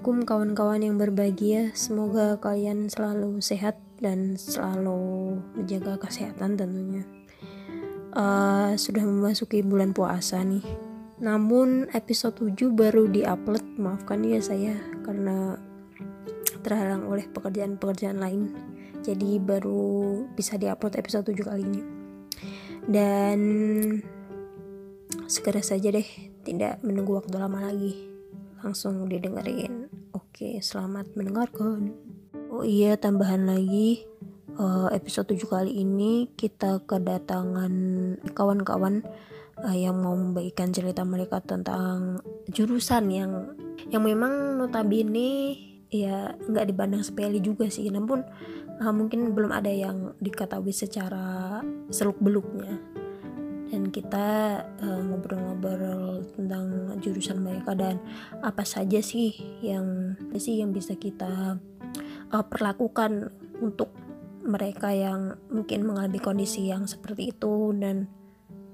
Assalamualaikum kawan-kawan yang berbahagia. Semoga kalian selalu sehat dan selalu menjaga kesehatan tentunya. Uh, sudah memasuki bulan puasa nih. Namun episode 7 baru diupload. Maafkan ya saya karena terhalang oleh pekerjaan-pekerjaan lain. Jadi baru bisa diupload episode 7 kali ini. Dan segera saja deh, tidak menunggu waktu lama lagi langsung didengerin oke selamat mendengarkan. Oh iya tambahan lagi. Uh, episode 7 kali ini kita kedatangan kawan-kawan uh, yang mau membagikan cerita mereka tentang jurusan yang yang memang notabene ya nggak dipandang sepele juga sih. Namun uh, mungkin belum ada yang diketahui secara seluk beluknya dan kita eh, ngobrol-ngobrol uh, tentang jurusan mereka dan apa saja sih yang sih yang bisa kita uh, perlakukan untuk mereka yang mungkin mengalami kondisi yang seperti itu. Dan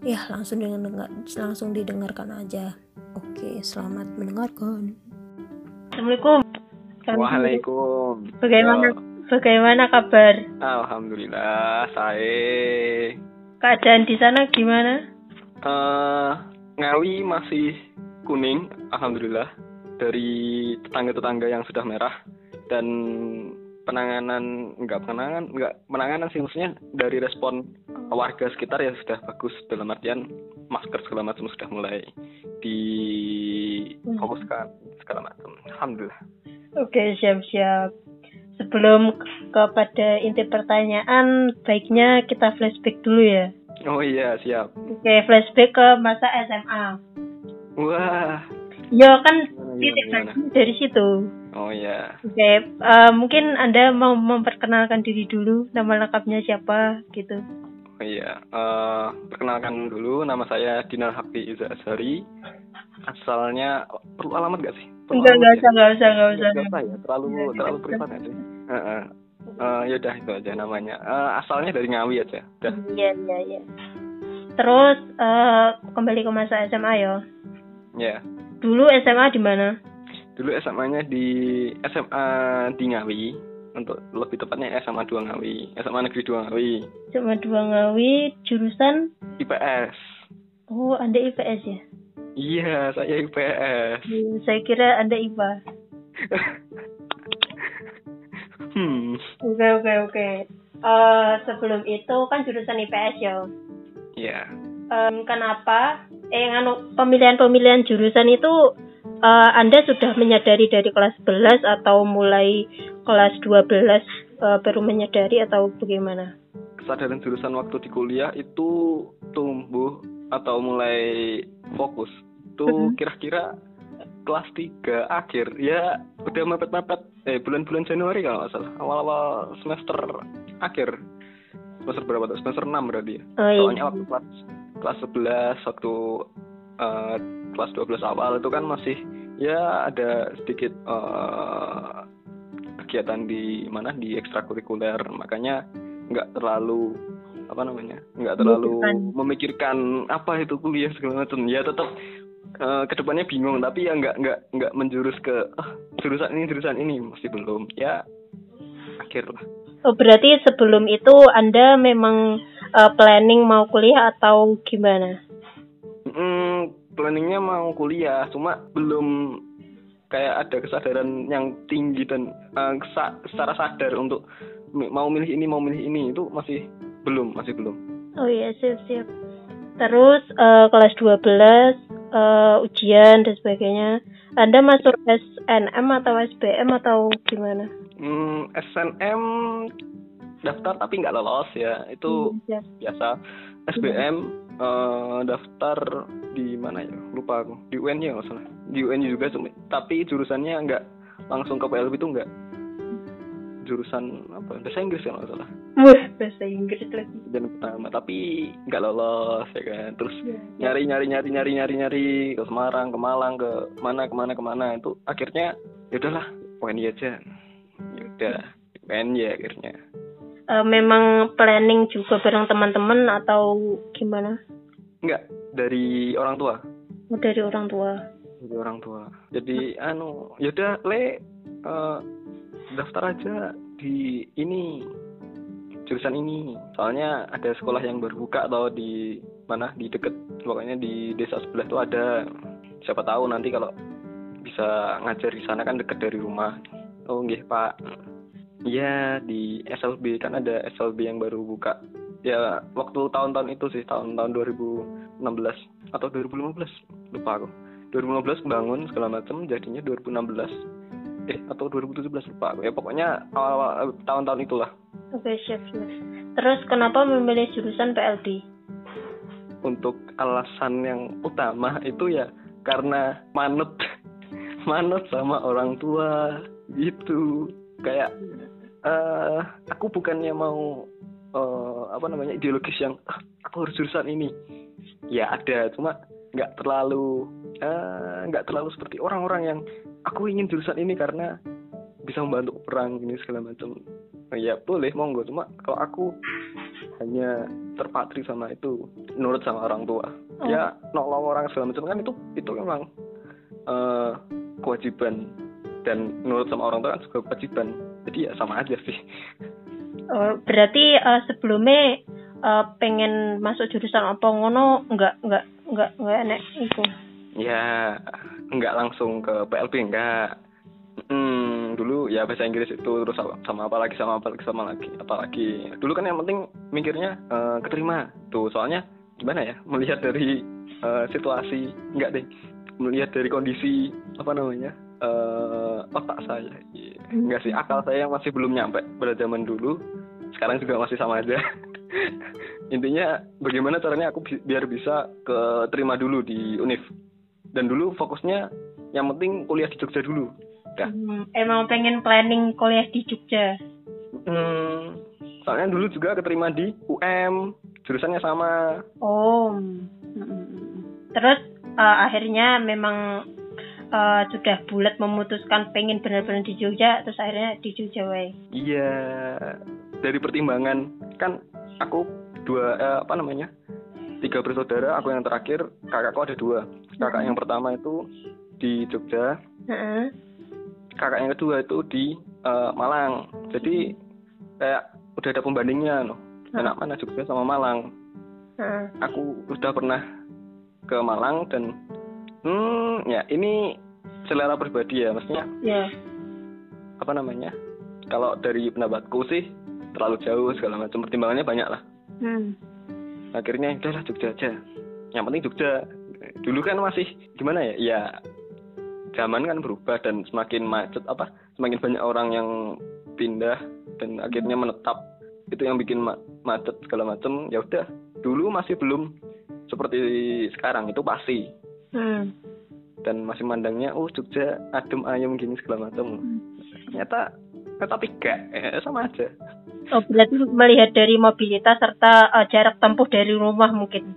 ya langsung dengan langsung didengarkan aja. Oke selamat mendengarkan. Assalamualaikum. Waalaikum bagaimana bagaimana kabar? Alhamdulillah saya Keadaan di sana gimana? Uh, Ngawi masih kuning, alhamdulillah. Dari tetangga-tetangga yang sudah merah dan penanganan enggak penanganan enggak penanganan sih maksudnya dari respon warga sekitar ya sudah bagus dalam artian masker segala macam sudah mulai difokuskan segala macam alhamdulillah oke siap siap sebelum kepada inti pertanyaan, baiknya kita flashback dulu ya. Oh iya, siap. Oke, flashback ke masa SMA. Wah. Yo kan titik dari situ. Oh iya. Oke, uh, mungkin Anda mau memperkenalkan diri dulu, nama lengkapnya siapa gitu. Oh iya, uh, perkenalkan dulu nama saya Dinar Hakti Iza Azhari. Asalnya perlu alamat gak sih? enggak enggak usah enggak usah enggak usah enggak usah ya terlalu ya, terlalu privat aja uh, uh. Uh, ya udah itu aja namanya. Uh, asalnya dari Ngawi aja. Udah. Iya iya iya. Terus uh, kembali ke masa SMA ya ya? Yeah. dulu SMA di mana? Dulu SMA-nya di SMA di Ngawi. Untuk lebih tepatnya SMA 2 Ngawi. SMA Negeri 2 Ngawi. SMA 2 Ngawi jurusan? IPS oh anda IPS ya? Iya, saya IPS. Hmm, saya kira Anda IPA. hmm. Oke, oke, oke. Uh, sebelum itu kan jurusan IPS ya. Iya. Yeah. Um, kenapa? Eh, nganu pemilihan-pemilihan jurusan itu uh, Anda sudah menyadari dari kelas 11 atau mulai kelas 12 uh, baru menyadari atau bagaimana? Kesadaran jurusan waktu di kuliah itu tumbuh atau mulai fokus itu mm-hmm. kira-kira kelas 3 akhir ya udah mepet-mepet eh bulan-bulan Januari kalau nggak salah. Awal-awal semester akhir. Semester berapa tuh? Semester 6 berarti ya? Oh, iya. soalnya waktu kelas kelas 11 waktu uh, kelas 12 awal itu kan masih ya ada sedikit uh, kegiatan di mana? Di ekstrakurikuler. Makanya nggak terlalu apa namanya? Nggak terlalu memikirkan apa itu kuliah segala macam. Ya tetap uh, ke depannya bingung tapi ya nggak nggak nggak menjurus ke oh, jurusan ini jurusan ini masih belum. Ya akhir lah. Oh berarti sebelum itu anda memang uh, planning mau kuliah atau gimana? Hmm, planningnya mau kuliah cuma belum kayak ada kesadaran yang tinggi dan uh, secara sadar untuk mau milih ini mau milih ini itu masih belum masih belum. Oh iya siap siap. Terus uh, kelas 12 uh, ujian dan sebagainya. Anda masuk SNM atau SBM atau gimana? Hmm, SNM daftar tapi nggak lolos ya itu hmm, ya. biasa. SBM uh, eh, daftar di mana ya lupa aku di UN ya nggak salah di UN juga tapi jurusannya nggak langsung ke PLB itu nggak jurusan apa bahasa Inggris ya nggak salah bahasa Inggris lagi. Dan pertama tapi nggak lolos ya kan? Terus ya, nyari nyari nyari nyari nyari nyari ke Semarang ke Malang ke mana ke mana ke mana itu akhirnya ya udahlah UNY aja. Ya udah UNY akhirnya. Uh, memang planning juga bareng teman-teman atau gimana? Enggak, dari orang tua. Oh, dari orang tua. jadi orang tua. Jadi anu yaudah le eh, daftar aja di ini jurusan ini. Soalnya ada sekolah yang baru buka atau di mana? Di deket pokoknya di desa sebelah tuh ada. Siapa tahu nanti kalau bisa ngajar di sana kan deket dari rumah. Oh nggih pak. Iya di SLB kan ada SLB yang baru buka. Ya waktu tahun-tahun itu sih tahun-tahun 2016 atau 2015 lupa aku. 2015 bangun segala macam jadinya 2016 eh atau 2017 lupa ya pokoknya awal-awal tahun-tahun itulah. Oke, siap, siap. Terus kenapa memilih jurusan PLB? untuk alasan yang utama itu ya karena manut. Manut sama orang tua gitu. Kayak eh aku bukannya mau eh, apa namanya ideologis yang "Ah, aku harus jurusan ini. Ya ada cuma nggak terlalu eh, nggak terlalu seperti orang-orang yang aku ingin jurusan ini karena bisa membantu perang ini segala macam. Ya boleh monggo. Cuma kalau aku hanya terpatri sama itu nurut sama orang tua Oh. ya nolong orang segala macam. Kan itu itu memang eh, kewajiban. Dan nurut sama orang tua kan juga kewajiban. Jadi ya sama aja sih. Oh, berarti eh, sebelumnya eh, pengen masuk jurusan apa ngono? Enggak enggak enggak enggak enek itu. ya nggak langsung ke PLB enggak Hmm, dulu ya bahasa Inggris itu terus sama, sama apa lagi sama apa lagi sama lagi apalagi dulu kan yang penting mikirnya eh, keterima. Tuh soalnya gimana ya melihat dari eh, situasi enggak deh. Melihat dari kondisi apa namanya eh otak saya. Iya. enggak sih akal saya yang masih belum nyampe pada zaman dulu. Sekarang juga masih sama aja. Intinya bagaimana caranya aku bi- biar bisa keterima dulu di univ dan dulu fokusnya yang penting kuliah di Jogja dulu Ya. Hmm, emang pengen planning kuliah di Jogja. Hmm, soalnya dulu juga keterima di UM, jurusannya sama. Oh. Mm-mm. Terus eh, akhirnya memang eh, sudah bulat memutuskan pengen benar-benar di Jogja, terus akhirnya di Jogja wae. Iya, dari pertimbangan kan aku dua eh, apa namanya tiga bersaudara, aku yang terakhir, kakakku ada dua. Kakak yang pertama itu di Jogja, Heeh. kakak yang kedua itu di eh, Malang. Jadi kayak udah ada pembandingnya loh. Enak mana Jogja sama Malang. Heeh. aku udah pernah ke Malang dan hmm ya ini selera pribadi ya maksudnya Ya. apa namanya kalau dari pendapatku sih terlalu jauh segala macam pertimbangannya banyak lah Hmm. akhirnya udahlah Jogja aja yang penting Jogja dulu kan masih gimana ya? Ya zaman kan berubah dan semakin macet apa semakin banyak orang yang pindah dan akhirnya menetap. Itu yang bikin ma- macet segala macam ya udah dulu masih belum seperti sekarang. Itu pasti. Hmm. dan masih mandangnya oh Jogja adem ayem gini segala macam ternyata tapi gak eh, sama aja. Oh, berarti melihat dari mobilitas serta eh, jarak tempuh dari rumah mungkin.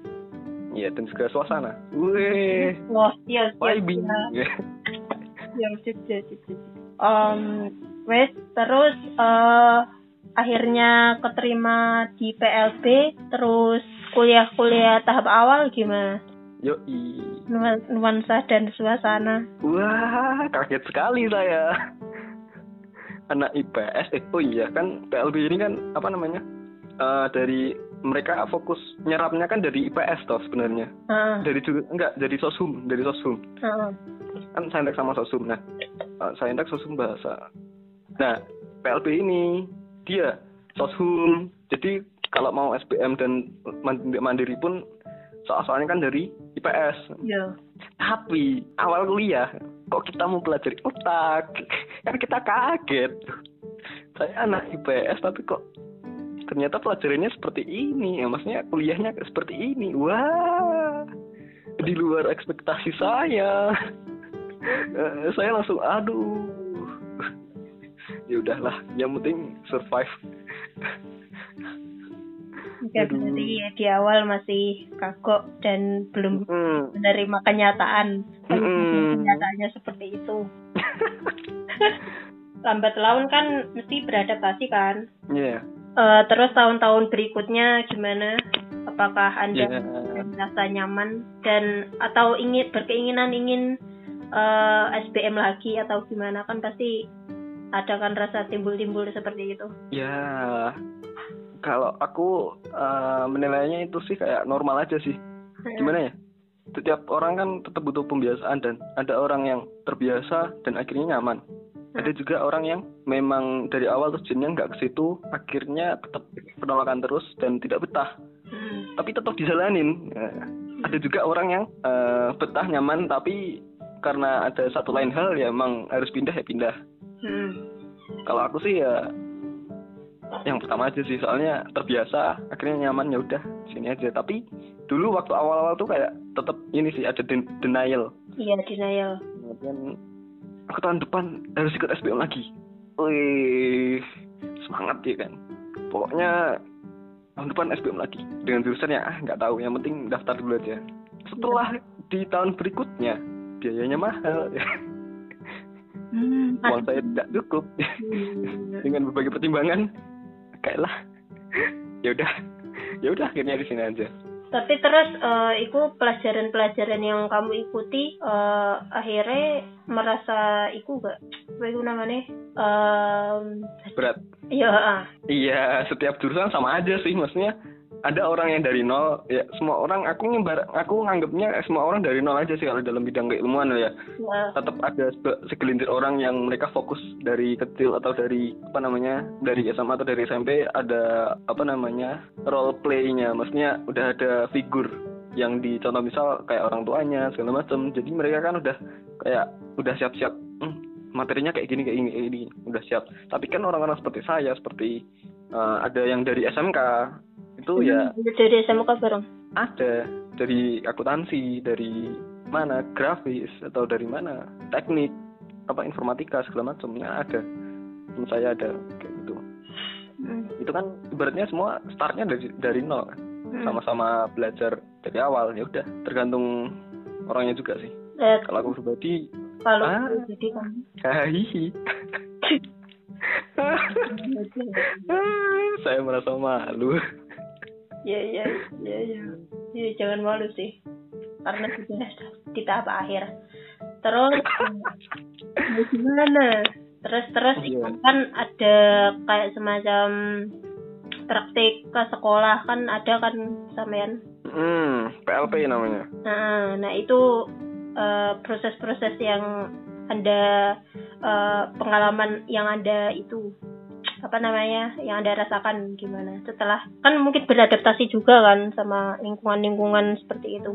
Iya dan juga suasana wih Wah, iya, vibing iya. yang Jogja Jogja. Um, wes terus eh akhirnya keterima di PLB terus kuliah-kuliah tahap awal gimana yoi Nuan- nuansa dan suasana Wah, kaget sekali saya. Anak IPS, eh oh iya kan PLB ini kan apa namanya? Eh, dari mereka fokus nyerapnya kan dari IPS toh sebenarnya. Heeh, Dari juga enggak, dari Soshum, dari Soshum. heeh. Kan saintek sama Soshum. Nah, eh, saintek Soshum bahasa. Nah, PLB ini dia Soshum. Jadi kalau mau SBM dan mand- mandiri pun soal-soalnya kan dari IPS. Iya. Tapi awal kuliah kok kita mau pelajari otak kan kita kaget saya anak IPS tapi kok ternyata pelajarannya seperti ini ya maksudnya kuliahnya seperti ini wah di luar ekspektasi saya Eh, saya langsung aduh ya udahlah yang penting survive Ya, berarti di awal masih kagok dan belum Hmm. menerima kenyataan. Mm-mm. Kenyataannya seperti itu. Lambat laun kan mesti beradaptasi kan. Iya. Eh, terus tahun-tahun berikutnya gimana? Apakah Anda Iya. merasa nyaman dan atau ingin berkeinginan ingin eh, SBM lagi atau gimana kan pasti ada kan rasa timbul-timbul seperti itu. Ya, kalau aku eh, menilainya itu sih kayak normal aja sih. Gimana ya? Setiap orang kan tetap butuh pembiasaan dan ada orang yang terbiasa dan akhirnya nyaman. Ada juga orang yang memang dari awal tujuannya nggak ke situ, akhirnya tetap penolakan terus dan tidak betah. Hmm. Tapi tetap dijalanin. Nah, ada juga orang yang eh, betah nyaman tapi karena ada satu lain hal ya emang harus pindah ya pindah. Hmm. Kalau aku sih ya yang pertama aja sih soalnya terbiasa akhirnya nyaman ya udah sini aja tapi dulu waktu awal-awal tuh kayak tetap ini sih ada den- denial Iya denial. kemudian aku tahun depan harus ikut SBM lagi. Wih semangat ya kan. Pokoknya tahun depan SBM lagi. Dengan jurusan ah nggak tahu. Yang penting daftar dulu aja. Setelah di tahun berikutnya biayanya mahal. Hmm. uang saya tidak cukup. Dengan berbagai pertimbangan kayaklah ya udah ya udah akhirnya di sini aja Tapi terus eh, itu pelajaran-pelajaran yang kamu ikuti eh, akhirnya merasa iku gak? Apa itu namanya? Em, berat ya, ah. iya setiap jurusan sama aja sih maksudnya ada orang yang dari nol ya semua orang aku ngembar aku nganggapnya semua orang dari nol aja sih kalau dalam bidang keilmuan ya. Ya. tetap ada se- segelintir orang yang mereka fokus dari kecil atau dari apa namanya dari SMA atau dari SMP ada apa namanya role play-nya. Maksudnya udah ada figur yang dicontoh misal kayak orang tuanya segala macam jadi mereka kan udah kayak udah siap-siap "Hmm, materinya kayak gini kayak gini kayak gini udah siap. Tapi kan orang-orang seperti saya seperti eh, ada yang dari SMK itu ya Dari SMK bareng. ada. Dari akuntansi dari mana? Grafis atau dari mana? Teknik apa informatika segala macamnya ada. Temen saya ada kayak gitu. Hmm. itu kan ibaratnya semua startnya dari dari nol. Kan. Hmm. sama-sama belajar dari awal. Ya udah tergantung orangnya juga sih. Eh, kalau aku pribadi kalau Ah. jadi kamu hahihi saya merasa malu ya ya ya ya ya jangan malu sih. Karena sudah di tahap akhir. Terus ya gimana? Terus terus Iya. kan ada kayak semacam praktik ke sekolah kan ada kan sampean? Hmm PLP namanya. Nah nah itu eh, proses-proses yang anda eh, pengalaman yang anda itu apa namanya yang anda rasakan gimana? Setelah kan mungkin beradaptasi juga kan sama lingkungan-lingkungan seperti itu.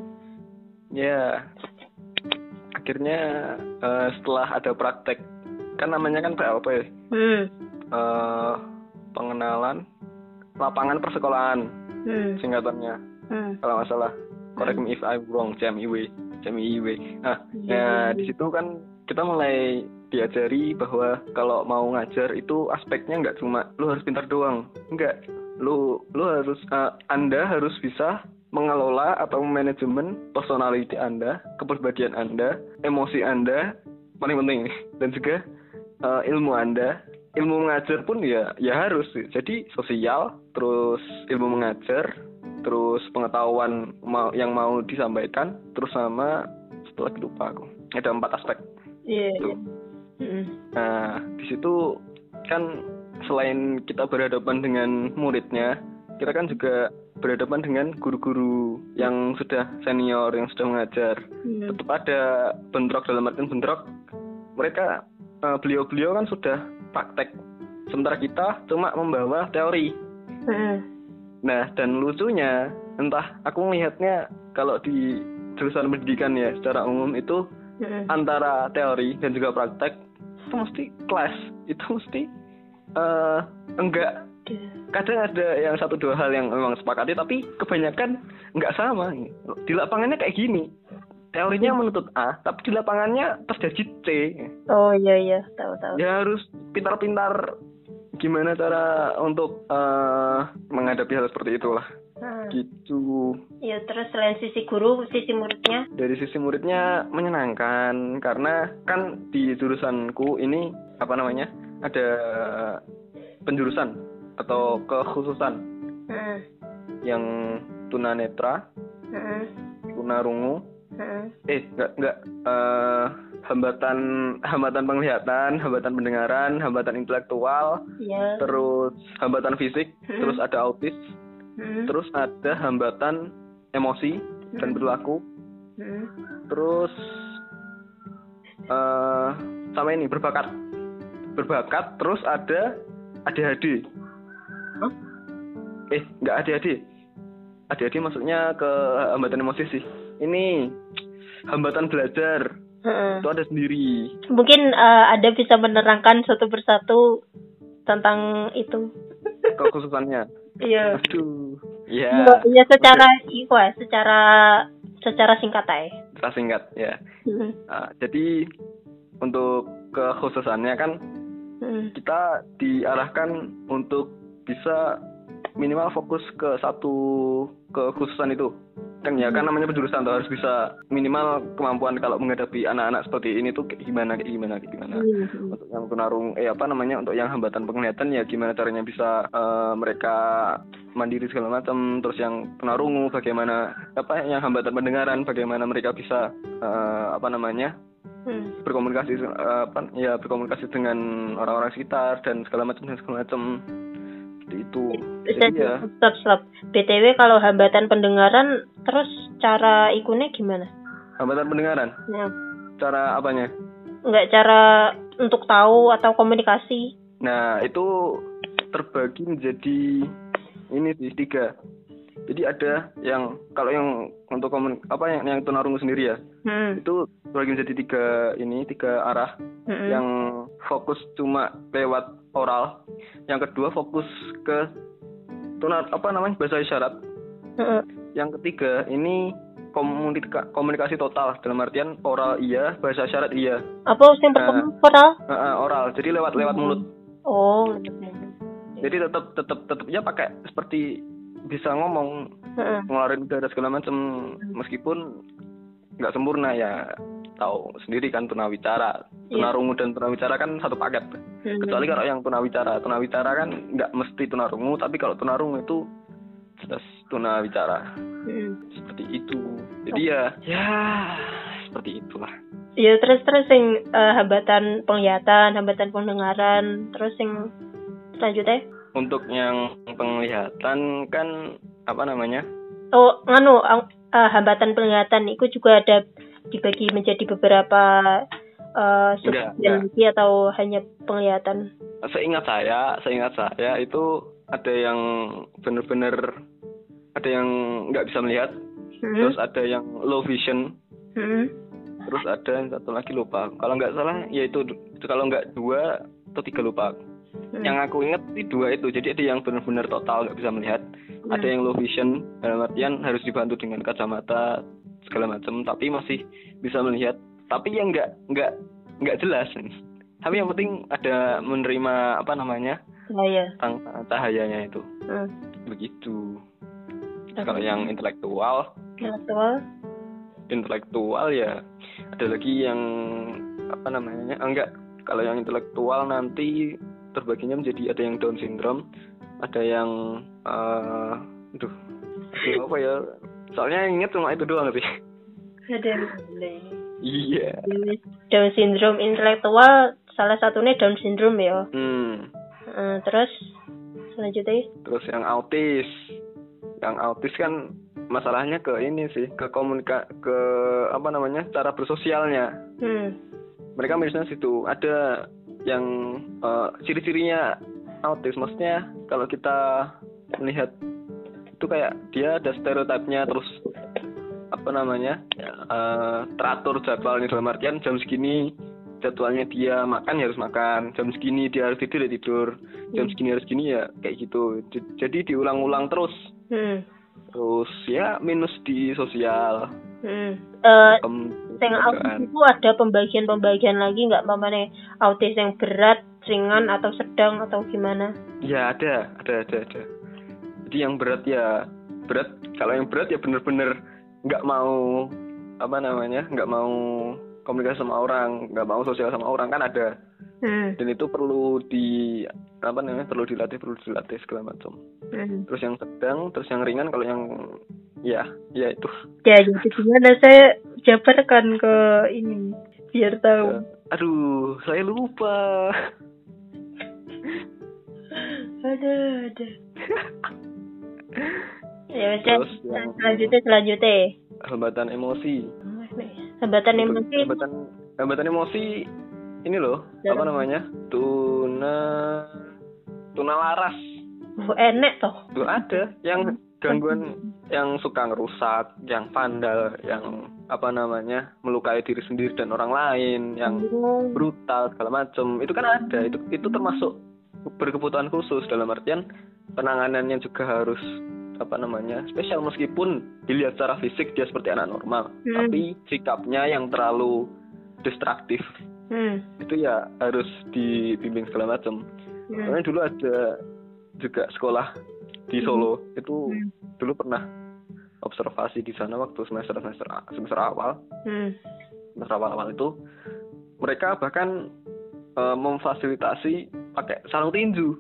Ya, akhirnya eh, setelah ada praktek, kan namanya kan PLP, hmm. Eh, pengenalan lapangan persekolahan hmm. singkatannya, hmm. Kalau nggak salah. Correct me if I'm wrong, CMIW, CMIW. Nah, Iya, ya iya. di situ kan kita mulai diajari bahwa kalau mau ngajar itu aspeknya nggak cuma lu harus pintar doang, nggak. Lu lu harus eh, Anda harus bisa mengelola atau manajemen personality Anda, kepribadian Anda, emosi Anda, paling penting dan juga eh, ilmu Anda. Ilmu mengajar pun ya ya harus. Jadi sosial, terus ilmu mengajar, terus pengetahuan mau, yang mau disampaikan, terus sama setelah lupa aku. Ada empat aspek. iya Tuh. Hmm. Nah, di situ kan selain kita berhadapan dengan muridnya, kita kan juga berhadapan dengan guru-guru yang sudah senior, yang sudah mengajar. Hmm. Tetap ada bentrok dalam artian bentrok. Mereka eh, beliau-beliau kan sudah praktek, sementara kita cuma membawa teori. Hmm. Nah, dan lucunya, entah aku melihatnya kalau di jurusan pendidikan ya secara umum itu antara teori dan juga praktek itu mesti kelas. Itu mesti eh enggak. Kadang ada yang satu dua hal yang memang sepakati tapi kebanyakan enggak sama. Di lapangannya kayak gini. Teorinya menuntut A tapi di lapangannya terjadi C. Oh iya iya. Tahu tahu. Ya harus pintar-pintar gimana cara untuk eh menghadapi hal seperti itulah Hmm. gitu ya terus selain sisi guru sisi muridnya dari sisi muridnya menyenangkan karena kan di jurusanku ini apa namanya ada penjurusan atau kekhususan Hmm. yang tunanetra, Hmm. tunarungu, Heeh. eh nggak nggak eh, hambatan hambatan penglihatan hambatan pendengaran hambatan intelektual Iya. terus hambatan fisik Hmm. terus ada autis Heeh. terus ada hambatan emosi dan Hmm. perilaku Heeh. terus eh sama ini berbakat berbakat terus ada ADHD Hah? eh nggak ADHD ADHD maksudnya ke hambatan emosi sih ini hambatan belajar Heeh. itu ada sendiri Mungkin eh, Anda bisa menerangkan satu persatu tentang itu. kekhususannya Iya. aduh ya Ya, ya secara iku ya, secara secara singkat aja. kita singkat ya Heeh. Nah, jadi untuk kekhususannya kan Heeh. kita diarahkan untuk bisa minimal fokus ke satu kekhususan itu kan ya kan namanya penjurusan tuh harus bisa minimal kemampuan kalau menghadapi anak-anak seperti ini tuh kayak gimana kayak gimana kayak gimana Hmm. untuk yang tunarung eh apa namanya untuk yang hambatan penglihatan ya gimana caranya bisa eh, mereka mandiri segala macam terus yang tunarungu bagaimana apa yang hambatan pendengaran bagaimana mereka bisa eh, apa namanya Hmm. berkomunikasi eh, apa ya berkomunikasi dengan orang-orang sekitar dan segala macam dan segala macam seperti itu jadi ya Stop, stop. BTW kalau hambatan pendengaran, terus cara ikunnya gimana? hambatan pendengaran Ya. cara apanya Enggak cara untuk tahu atau komunikasi. nah itu terbagi menjadi ini sih tiga jadi ada yang kalau yang untuk komun apa yang yang tunarungu sendiri ya Hmm. itu terbagi menjadi tiga ini tiga arah Hmm. yang fokus cuma lewat oral yang kedua fokus ke tunar apa namanya bahasa isyarat Heeh. yang ketiga ini komunika- komunikasi total dalam artian oral iya bahasa isyarat iya Apa yang pertama oral? Eh, eh, oral jadi lewat lewat mulut Oh. jadi tetap tetap tetap ya pakai seperti bisa ngomong Heeh. ngeluarin udara segala macam meskipun nggak sempurna ya tahu sendiri kan tunawicara Iya. tunarungu dan tunawicara kan satu paket Hmm. kecuali kalau yang tunawicara tunawicara kan nggak mesti tunarungu tapi kalau tunarungu itu jelas tunawicara Hmm. seperti itu jadi ya ya seperti itulah Ya terus terus yang eh, hambatan penglihatan, hambatan pendengaran, terus yang selanjutnya untuk yang penglihatan kan apa namanya? Oh ang- eh, hambatan penglihatan itu juga ada dibagi menjadi beberapa eh subbagian lagi atau hanya penglihatan? Seingat saya seingat saya itu ada yang bener-bener ada yang nggak bisa melihat. Hmm. terus ada yang low vision. Hmm. terus ada yang satu lagi lupa. Kalau nggak salah yaitu itu kalau nggak dua atau tiga lupa Hmm. yang aku ingat sih dua itu. Jadi ada yang benar-benar total nggak bisa melihat. Hmm. ada yang low vision dalam artian harus dibantu dengan kacamata segala macam tapi masih bisa melihat. Tapi yang nggak nggak nggak jelas. Tapi yang penting ada menerima apa namanya tentang cahayanya itu. Hmm. begitu. Kalau yang intelektual? Intelektual. intelektual ya ada lagi yang apa namanya enggak. Kalau yang intelektual nanti terbaginya menjadi ada yang Down syndrome ada yang eh aduh aduh, apa ya soalnya yang ingat cuma itu doang sih Ada iya. Down syndrome intelektual salah satunya Down syndrome ya. hmm. Eh, terus selanjutnya? Terus yang autis. Yang autis kan masalahnya ke ini sih ke komunika ke apa namanya cara bersosialnya hmm. Mereka misalnya situ. Ada yang eh, ciri-cirinya autis. Maksudnya kalau kita melihat itu kayak dia ada stereotipnya terus apa namanya eh, teratur jadwalnya dalam artian jam segini jadwalnya dia makan ya harus makan. Jam segini dia harus tidur ya tidur. Jam segini harus gini ya kayak gitu. Jadi diulang-ulang terus. Hmm. terus ya minus di sosial. Hmm. Em, yang autis itu ada pembagian-pembagian lagi nggak mamane autis yang berat, ringan atau sedang atau gimana? Ya ada, ada, ada, ada. Jadi yang berat ya berat. Kalau yang berat ya bener-bener nggak mau apa namanya, nggak mau komunikasi sama orang, nggak mau sosial sama orang kan ada. Hmm. Dan itu perlu di apa namanya, perlu dilatih, perlu dilatih segala macam. Hmm. Terus yang sedang, terus yang ringan. Kalau yang ya, ya itu. Ya, jadi gimana saya jabarkan ke ini biar tahu. Aduh, saya lupa. Ada, ada. ya wes yang- selanjutnya selanjutnya. Hambatan emosi. Hambatan emosi. Hambatan hambatan emosi ini loh, Dalam- apa namanya? Tuna tuna laras. Oh, enek toh. Tuh ada yang gangguan yang suka ngerusak, yang vandal, yang apa namanya? melukai diri sendiri dan orang lain, yang Oh. brutal segala macam. Itu kan ada. Itu itu termasuk berkebutuhan khusus dalam artian penanganannya juga harus apa namanya spesial meskipun dilihat secara fisik dia seperti anak normal Hmm. tapi sikapnya yang terlalu destruktif Hmm. itu ya harus dibimbing segala macam Hmm. Soalnya dulu ada juga sekolah di Solo itu Hmm. dulu pernah observasi di sana waktu semester semester semester awal Hmm. semester awal awal itu mereka bahkan eh, memfasilitasi pakai sarung tinju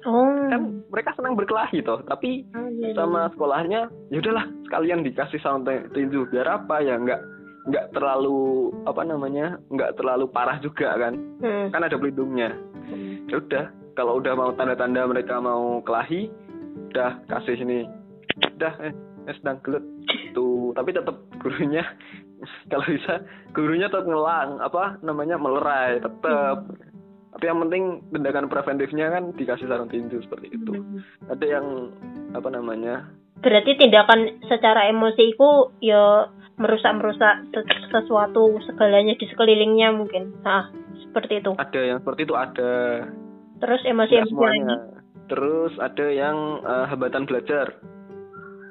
Oh. kan mereka senang berkelahi toh tapi Oh, iya, iya. sama sekolahnya ya udahlah sekalian dikasih sarung tin- tinju biar apa ya nggak nggak terlalu apa namanya nggak terlalu parah juga kan Hmm. kan ada pelindungnya Hmm. ya udah kalau udah mau tanda-tanda mereka mau kelahi udah kasih sini udah eh, eh sedang gelut tuh tapi tetap gurunya kalau bisa gurunya tetap ngelang apa namanya melerai tetap tapi yang penting tindakan preventifnya kan dikasih sarung tinju seperti itu Hmm. ada yang apa namanya Berarti tindakan secara emosi itu ya merusak-merusak ses- sesuatu segalanya di sekelilingnya mungkin. Nah, seperti itu. ada yang seperti itu ada Terus emosi-emosi semuanya lagi. Terus ada yang eh, hambatan belajar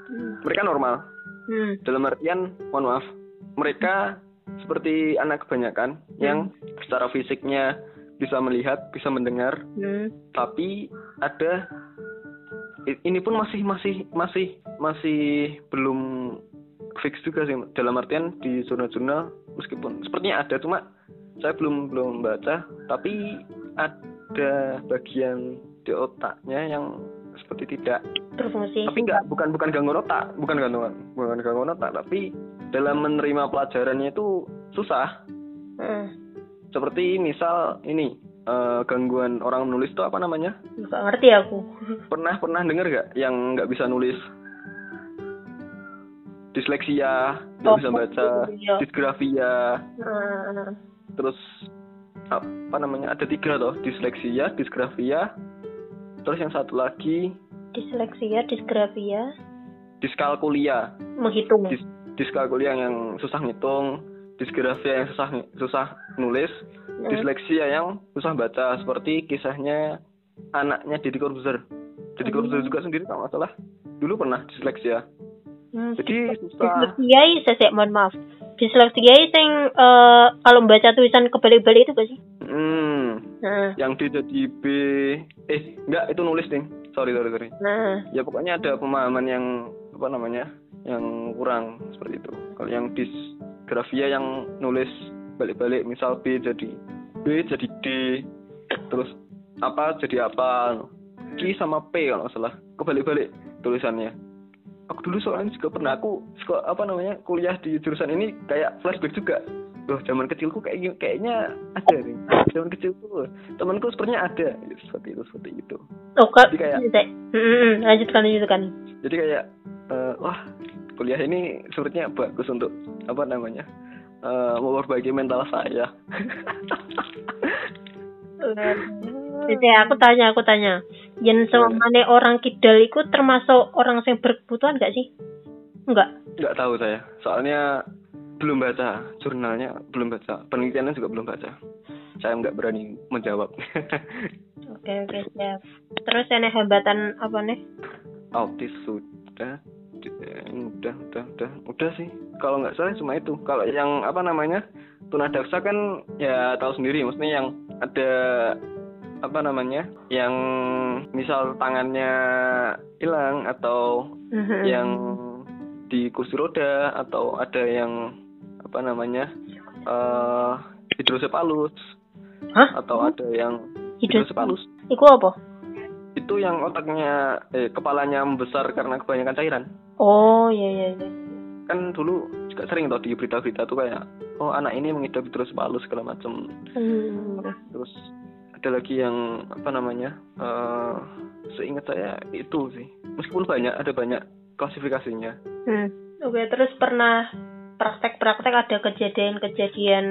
Hmm. mereka normal Hmm. dalam artian mohon maaf mereka seperti anak kebanyakan yang secara fisiknya bisa melihat bisa mendengar Hmm. tapi ada ini pun masih masih masih masih belum fix juga sih dalam artian di jurnal-jurnal meskipun sepertinya ada cuma saya belum belum baca tapi ada bagian di otaknya yang seperti tidak Berfungsi. tapi enggak bukan bukan gangguan otak bukan gangguan bukan gangguan otak tapi dalam menerima pelajarannya itu susah Hmm. seperti misal ini eh, gangguan orang menulis itu apa namanya Nggak ngerti aku. pernah pernah denger gak yang nggak bisa nulis disleksia nggak Oh, bisa baca iya. disgrafia Hmm. terus apa namanya ada tiga toh disleksia disgrafia terus yang satu lagi Disleksia, disgrafia, diskalkulia menghitung. Dis, diskalkulia yang susah ngitung disgrafia yang susah susah nulis Hmm. disleksia yang susah baca seperti kisahnya anaknya Deddy Corbuzier Deddy Hmm. Corbuzier juga sendiri kalau nggak salah dulu pernah disleksia Hmm. jadi susah Disleksia sesek mohon maaf. Disleksia i sing eh, kalau membaca tulisan kebalik-balik itu gak sih? hmm Nah, yang D jadi B eh enggak itu nulis nih sorry sorry sorry. Nah. ya pokoknya ada pemahaman yang apa namanya yang kurang seperti itu. Kalau yang disgrafia yang nulis balik-balik misal B jadi B jadi D terus apa jadi apa Q sama P kalau nggak salah kebalik-balik tulisannya. Aku dulu soalnya juga pernah aku suka apa namanya kuliah di jurusan ini kayak flashback juga Loh, zaman kecilku kayak kayaknya ada nih. Zaman kecilku temanku sepertinya ada seperti itu seperti itu. Oh, kak. Jadi kayak- hmm. lanjutkan, lanjutkan. jadi kayak eh, wah kuliah ini sepertinya bagus untuk apa namanya eh, memperbaiki mental saya Jadi aku tanya, aku tanya. Yen semane orang kidal iku termasuk orang yang berkebutuhan gak sih? Enggak. nggak tahu saya soalnya belum baca jurnalnya belum baca. Penelitiannya juga belum baca. Saya nggak berani menjawab. Oke, oke, siap. Terus ini hambatan apa nih? autis sudah Eh, udah udah udah. Udah sih. Kalau nggak salah cuma itu. Kalau yang apa namanya? Tunadaksa kan ya tahu sendiri. Maksudnya yang ada apa namanya? Yang misal tangannya hilang atau Mhm. yang di kursi roda atau ada yang apa namanya eh hidrosepalus Hah? atau ada yang Hidros- hidrosepalus Iku apa? itu yang otaknya eh kepalanya membesar karena kebanyakan cairan Oh, iya iya iya. kan dulu juga sering tau di berita-berita tuh kayak oh anak ini mengidap terus palu segala macam Hmm. terus ada lagi yang apa namanya eh seingat saya itu sih meskipun banyak ada banyak klasifikasinya Hmm. Oke, terus pernah praktek-praktek ada kejadian-kejadian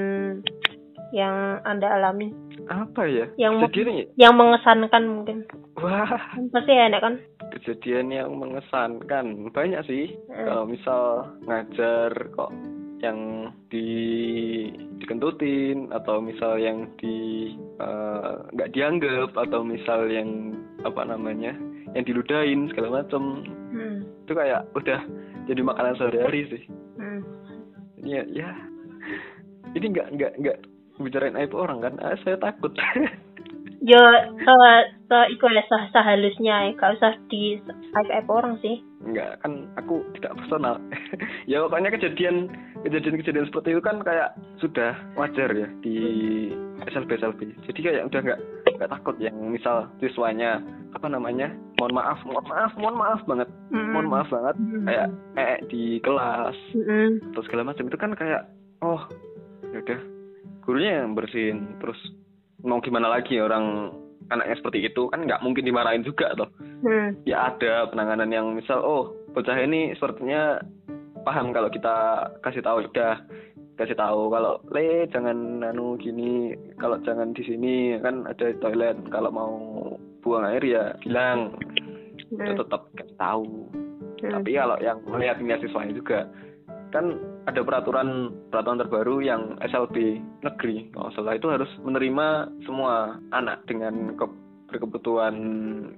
yang Anda alami apa ya Yang kejadian ya? yang mengesankan mungkin? wah Pasti enak kan? kejadian yang mengesankan banyak sih Hmm. kalau misal ngajar kok yang di dikentutin atau misal yang di eh, nggak dianggap atau misal yang apa namanya yang diludahin segala macem Hmm. itu kayak udah jadi makanan sehari-hari sih Hmm. Ya, ya ini nggak nggak nggak bicarain aib orang kan? Ah, saya takut Yo, se, se, iku ya, se, sehalusnya ya, gak usah di aib orang sih. nggak kan aku tidak personal ya pokoknya kejadian kejadian-kejadian seperti itu kan kayak sudah wajar ya di SLB SLB jadi kayak udah nggak nggak takut yang misal siswanya apa namanya mohon maaf mohon maaf mohon maaf banget Hmm. mohon maaf banget Hmm. kayak eh di kelas Hmm. atau segala macam itu kan kayak oh ya udah gurunya yang bersihin terus mau gimana lagi orang anaknya seperti itu kan nggak mungkin dimarahin juga toh Hmm. ya ada penanganan yang misal oh bocah ini sepertinya paham kalau kita kasih tahu udah kasih tahu kalau le jangan anu gini kalau jangan di sini kan ada toilet kalau mau buang air ya bilang Hmm. tetap kasih tahu Hmm. tapi kalau yang melihat siswanya juga kan ada peraturan peraturan terbaru yang SLB negeri kalau salah itu harus menerima semua anak dengan ke- berkebutuhan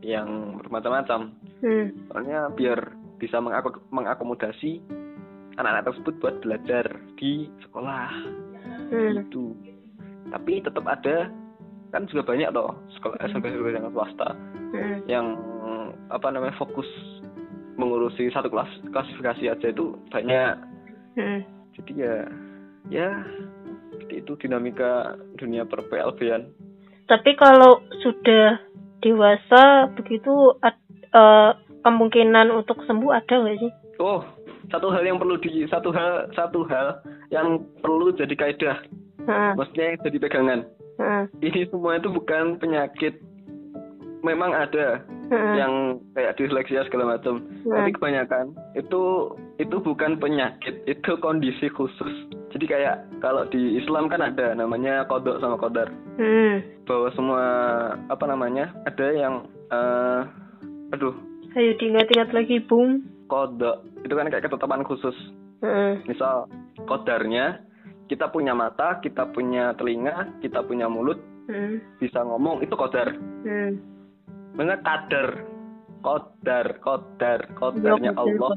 yang bermacam-macam Hmm. soalnya biar bisa mengako- mengakomodasi anak-anak tersebut buat belajar di sekolah Hmm. itu tapi tetap ada kan juga banyak loh sekolah SMP yang swasta Hmm. yang apa namanya fokus mengurusi satu kelas klasifikasi aja itu banyak Hmm. jadi ya ya itu dinamika dunia per PLB-an Tapi kalau sudah dewasa begitu ad- eh, kemungkinan untuk sembuh ada nggak sih? oh satu hal yang perlu di satu hal satu hal yang perlu jadi kaidah Hmm. maksudnya jadi pegangan Hmm. ini semua itu bukan penyakit memang ada Hmm. yang kayak disleksia segala macam Hmm. tapi kebanyakan itu itu bukan penyakit itu kondisi khusus jadi kayak kalau di Islam kan ada namanya kodok sama kodar Hmm. bahwa semua apa namanya ada yang eh aduh Ayo diingat-ingat lagi, Bung. kodok itu kan kayak ketetapan khusus Hmm. misal kodarnya kita punya mata kita punya telinga kita punya mulut Hmm. bisa ngomong itu kodar Hmm. Benar kadar kodar kodar kodarnya Iya, Allah.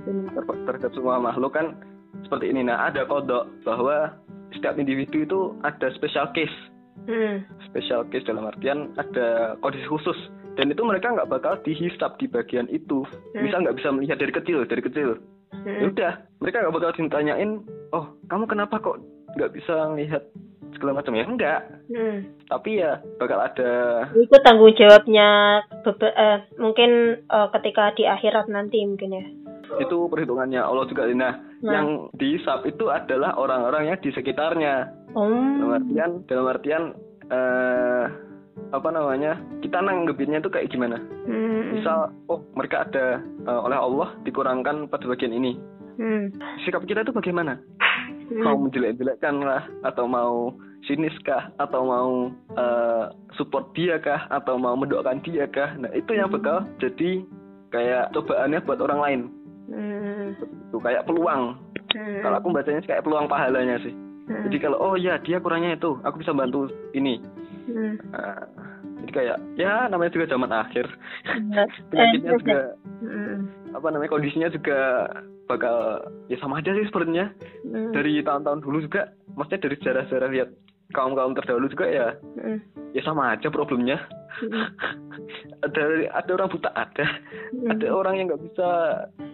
terhadap semua makhluk kan seperti ini. Nah ada kodok bahwa setiap individu itu ada special case. Hmm. special case dalam artian ada kondisi khusus. Dan itu mereka nggak bakal dihisap di bagian itu. Hmm. misal nggak bisa melihat dari kecil dari kecil. Ya Hmm. udah mereka nggak bakal ditanyain oh kamu kenapa kok nggak bisa melihat segala macam ya enggak Hmm. tapi ya bakal ada Itu tanggung jawabnya bebe- eh, mungkin eh, ketika di akhirat nanti mungkin ya. itu perhitungannya Allah juga nah, Nah. yang dihisap itu adalah orang-orang yang di sekitarnya dalam Oh. artian dalam artian eh apa namanya kita nanggepinnya itu kayak gimana Hmm. misal oh mereka ada eh, oleh Allah dikurangkan pada bagian ini Hmm. sikap kita itu bagaimana. Mau menjelek-jelekkan lah atau mau sinis kah? Atau mau eh, support dia kah? Atau mau mendoakan dia kah? Nah itu yang bakal jadi kayak cobaannya buat orang lain. Hmm. itu kayak peluang. Hmm. kalau aku bacanya kayak peluang pahalanya sih. Hmm. jadi kalau oh ya dia kurangnya itu aku bisa bantu ini. Hmm. Nah, jadi kayak ya namanya juga zaman akhir. Iya. penyakitnya Eh, juga Hmm. apa namanya kondisinya juga bakal ya sama aja sih sebenarnya Hmm. dari tahun-tahun dulu juga maksudnya dari sejarah-sejarah lihat kaum kaum terdahulu juga ya Hmm. ya sama aja problemnya Hmm. ada ada orang buta ada Hmm. ada orang yang nggak bisa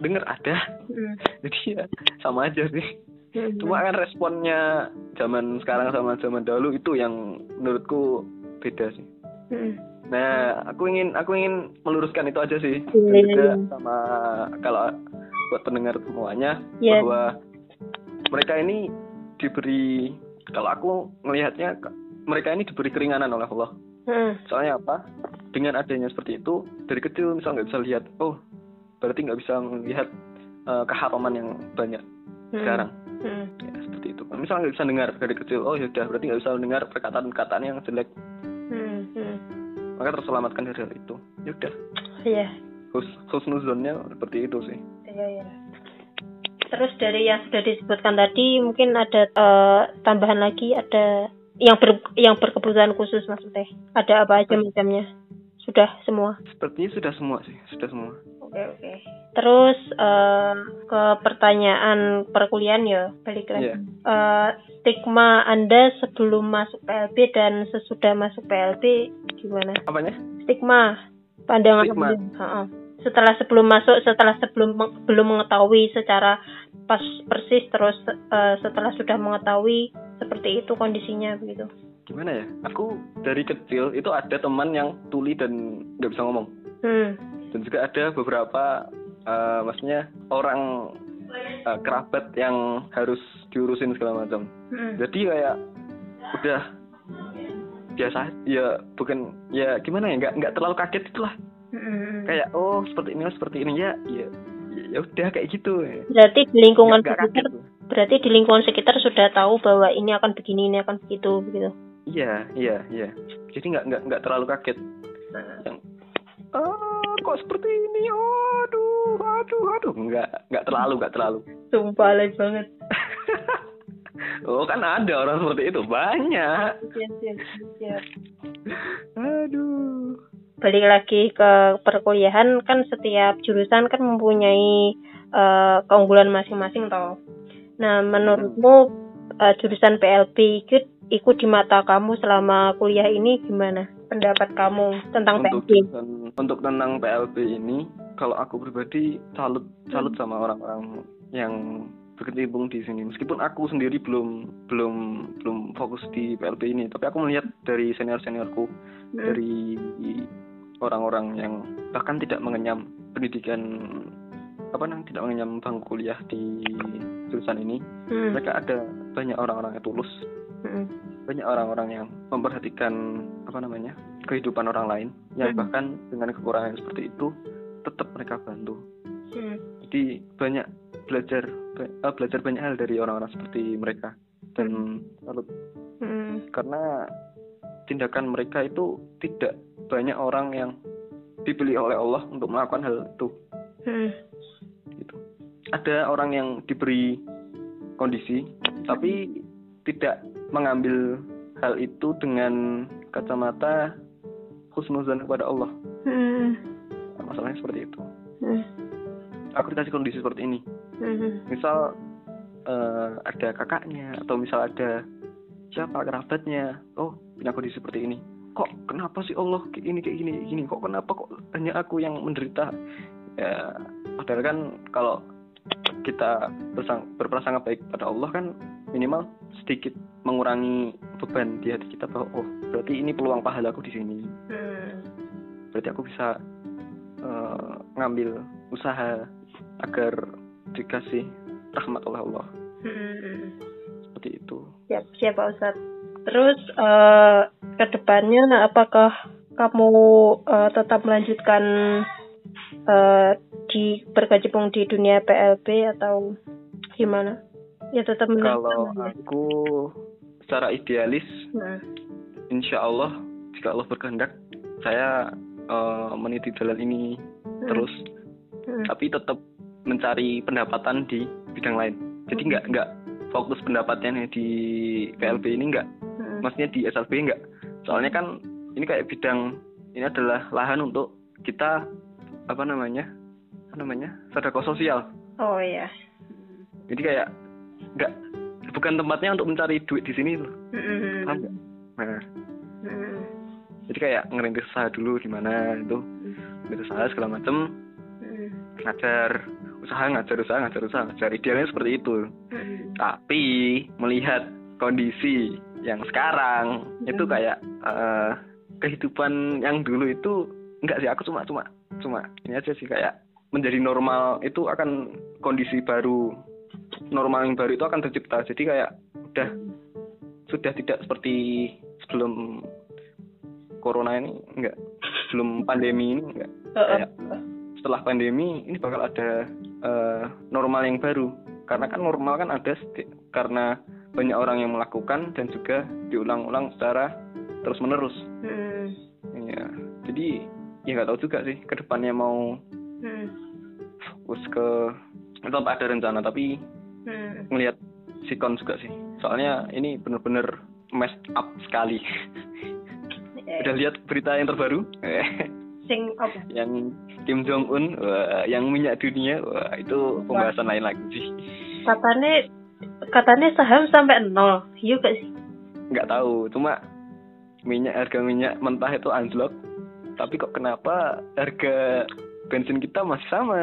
dengar ada Hmm. jadi ya sama aja sih Hmm. cuma kan responnya zaman sekarang sama zaman dahulu itu yang menurutku beda sih Hmm. Nah aku ingin aku ingin meluruskan itu aja sih Iya, dan juga iya. sama kalau buat pendengar semuanya Iya. bahwa mereka ini diberi kalau aku melihatnya mereka ini diberi keringanan oleh Allah Hmm. soalnya apa dengan adanya seperti itu dari kecil misal nggak bisa lihat oh berarti nggak bisa melihat eh, keharaman yang banyak Hmm. sekarang Hmm. ya seperti itu misal nggak bisa dengar dari kecil oh yaudah berarti nggak bisa mendengar perkataan-perkataan yang jelek. Maka terselamatkan dari hal itu yaudah Iya. Hus husnuzonnya seperti itu sih Iya, iya. Terus dari yang sudah disebutkan tadi mungkin ada eh, tambahan lagi ada yang ber, yang berkebutuhan khusus maksudnya. Ada apa aja macamnya? Sudah semua. sepertinya sudah semua sih sudah semua Oke, oke. Terus eh, ke pertanyaan perkuliahan ya, balik lagi. Iya. Eh, stigma Anda sebelum masuk PLB dan sesudah masuk PLB gimana? apanya Stigma pandangan Stigma. Anda. Ha-ha. Setelah sebelum masuk, setelah sebelum belum mengetahui secara pas persis terus eh, setelah sudah mengetahui seperti itu kondisinya begitu. gimana ya aku dari kecil itu ada teman yang tuli dan nggak bisa ngomong Hmm. Dan juga ada beberapa eh, maksudnya orang eh, kerabat yang harus diurusin segala macam. Hmm. jadi kayak udah biasa ya bukan ya gimana ya nggak nggak terlalu kaget itulah. Hmm. kayak oh seperti ini oh, seperti ini ya ya ya- udah kayak gitu. Berarti di lingkungan Nggak- nggak sekitar kaget. berarti di lingkungan sekitar sudah tahu bahwa ini akan begini ini akan begitu begitu? Iya iya iya. Jadi nggak nggak nggak terlalu kaget. Yang ah kok seperti ini. Aduh aduh aduh. Nggak nggak terlalu nggak terlalu. Sumpah alay banget. Oh kan ada orang seperti itu. Banyak. Siap, siap, siap. aduh. Balik lagi ke perkuliahan. Kan setiap jurusan kan mempunyai eh, keunggulan masing-masing toh. Nah menurutmu eh, jurusan PLB ikut ikut di mata kamu selama kuliah ini gimana pendapat kamu tentang untuk PLB untuk tentang PLB ini kalau aku pribadi salut salut Hmm. sama orang-orang yang berkecimpung di sini. Meskipun aku sendiri belum belum belum fokus di PLB ini tapi aku melihat dari senior seniorku Hmm. dari orang-orang yang bahkan tidak mengenyam pendidikan apa namanya tidak mengenyam bangku kuliah di jurusan ini Hmm, mereka ada banyak orang-orang yang tulus. Hmm, banyak orang-orang yang memperhatikan apa namanya kehidupan orang lain. Yang Hmm. bahkan dengan kekurangan seperti itu tetap mereka bantu. Hmm, jadi banyak belajar ba- eh, belajar banyak hal dari orang-orang seperti mereka. Dan salut hmm, karena tindakan mereka itu tidak banyak orang yang dipilih oleh Allah untuk melakukan hal itu. Hmm, gitu. ada orang yang diberi kondisi tapi tidak mengambil hal itu dengan kacamata husnuzan kepada Allah. Hmm, masalahnya seperti itu. Hmm, aku dikasih kondisi seperti ini. Hmm, misal eh, ada kakaknya atau misal ada siapa kerabatnya oh punya kondisi seperti ini. Kok kenapa sih Allah kayak gini kayak gini kayak gini? Kok kenapa kok hanya aku yang menderita? Ya padahal kan kalau kita bersang, berprasangka baik pada Allah kan minimal sedikit mengurangi beban di hati kita bahwa oh berarti ini peluang pahalaku di sini hmm. berarti aku bisa eh, ngambil usaha agar dikasih rahmat oleh Allah Hmm. seperti itu Siap, siap Pak. Terus eh ke depannya apakah kamu eh, tetap melanjutkan eh di berkecimpung di dunia PLB atau gimana? Ya tetap kalau melanjutkan. aku secara idealis Nah, insya Allah jika Allah berkehendak saya eh, meniti jalan ini hmm, terus. Hmm, tapi tetap mencari pendapatan di bidang lain. Jadi nggak nggak fokus pendapatnya di PLB ini nggak. Hmm, maksudnya di SLB nggak. Soalnya kan ini kayak bidang ini adalah lahan untuk kita apa namanya apa namanya sedekah sosial. Oh ya. jadi kayak nggak bukan tempatnya untuk mencari duit di sini loh Hmm, paham nggak? nah. Hmm, jadi kayak ngerintis usaha dulu gimana itu. Ngerintis usaha segala macem. Hmm, ngajar usaha ngajar usaha ngajar usaha ngajar. Idealnya seperti itu. Hmm, tapi melihat kondisi yang sekarang Hmm. itu kayak eh, kehidupan yang dulu itu enggak sih? Aku cuma cuma cuma ini aja sih kayak menjadi normal itu akan kondisi baru normal yang baru itu akan tercipta. Jadi kayak udah sudah tidak seperti sebelum corona ini enggak. Sebelum pandemi ini enggak. Kayak setelah pandemi ini bakal ada eh, normal yang baru. Karena kan normal kan ada karena banyak orang yang melakukan dan juga diulang-ulang secara terus menerus Hmm. ya jadi ya nggak tahu juga sih ke depannya mau Hmm. fokus ke tetap ada rencana tapi Hmm. ngelihat sikon juga sih soalnya ini bener-bener messed up sekali Eh, udah lihat berita yang terbaru sing apa? yang Kim Jong Un yang minyak dunia wah itu pembahasan lain lagi sih Katanya katanya saham sampai nol. Iya gak sih? nggak tahu cuma minyak harga minyak mentah itu anjlok tapi kok kenapa harga bensin kita masih sama.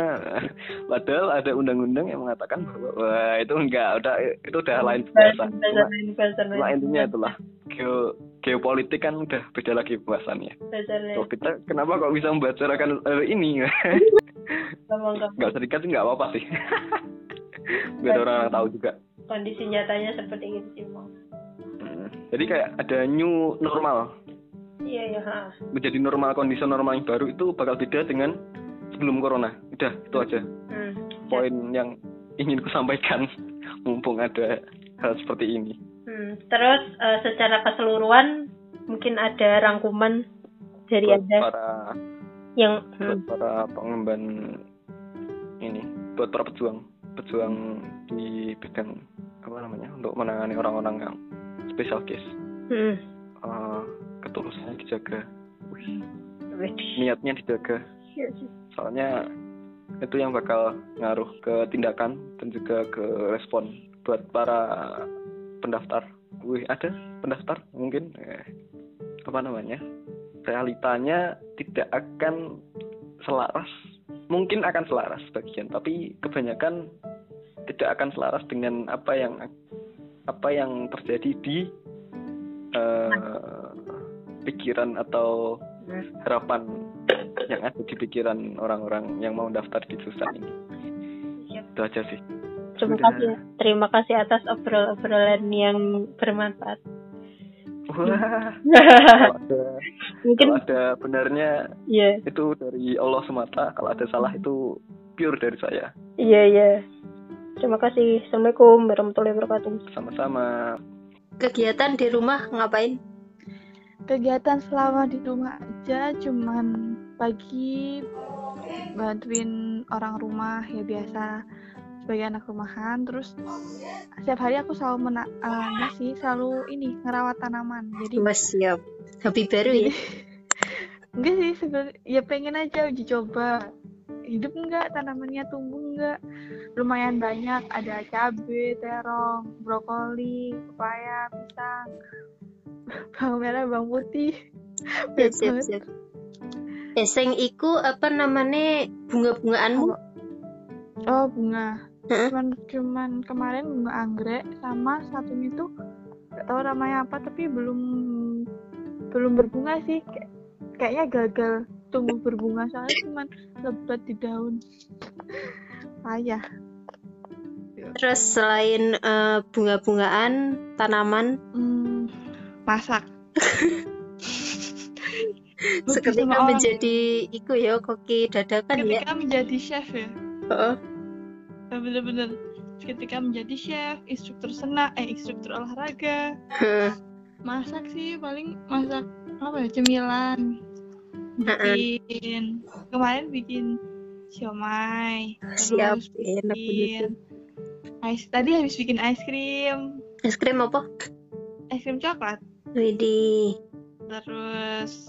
Padahal ada undang-undang yang mengatakan bahwa wah itu enggak udah itu udah lain pembahasan cuma, intinya itulah. Geo geopolitik kan udah beda lagi pembahasannya. Bahasannya. so, kita kenapa kok bisa membicarakan hal ini? Nggak usah dikat sih nggak apa-apa sih. Biar orang tahu juga. Kondisi nyatanya seperti itu sih. Hmm, jadi kayak ada new normal. Iya, iya, menjadi normal kondisi normal yang baru itu bakal beda dengan sebelum corona. Udah, itu aja Hmm. poin yang ingin ku sampaikan mumpung ada hal seperti ini. Hmm. Terus eh, secara keseluruhan mungkin ada rangkuman dari Buat Anda para yang buat hmm. para pengemban ini, buat para pejuang, pejuang di bidang apa namanya untuk menangani orang-orang yang special case. Hmm. Eh, ketulusannya dijaga, Wih, niatnya dijaga. Soalnya itu yang bakal ngaruh ke tindakan dan juga ke respon buat para pendaftar. Wih, ada pendaftar mungkin eh, apa namanya? Realitanya tidak akan selaras. Mungkin akan selaras sebagian, tapi kebanyakan tidak akan selaras dengan apa yang apa yang terjadi di eh, pikiran atau. Harapan yang ada di pikiran orang-orang yang mau daftar di jurusan ini. Siap. Itu aja sih. Terima Sudah. kasih. Terima kasih atas obrol-obrolan yang bermanfaat. Wah, kalau ada, Mungkin kalau ada benarnya iya, itu dari Allah semata. Kalau ada salah itu pure dari saya. iya, iya. Terima kasih. Assalamualaikum warahmatullahi wabarakatuh. Sama-sama. Kegiatan di rumah ngapain? Kegiatan selama di rumah aja cuman pagi bantuin orang rumah ya biasa sebagai anak rumahan terus setiap hari aku selalu mena eh, enggak sih selalu ini ngerawat tanaman jadi Mas siap. Hobi baru ya? enggak sih sebenarnya ya pengen aja uji coba hidup enggak tanamannya tumbuh enggak lumayan banyak ada cabai terong brokoli pepaya pisang bawang merah bawang putih siap, banget. siap. Eh, sing iku apa namanya bunga-bungaanmu? oh bunga Heeh. cuman cuman kemarin bunga anggrek sama satunya tuh gak tahu namanya apa tapi belum belum berbunga sih Kayak- kayaknya gagal tumbuh berbunga soalnya cuman lebat di daun payah Terus selain eh, bunga-bungaan, tanaman, hmm, masak. Seketika menjadi iku ya koki dadakan ya. ketika menjadi chef ya? Heeh. Ya, bener-bener. Ketika menjadi chef instruktur senam eh instruktur olahraga. Masak sih paling masak apa ya cemilan bikin. Kemarin bikin siomay Siap, terus enak bikin ice tadi habis bikin es krim Es krim apa? es krim coklat Widih. terus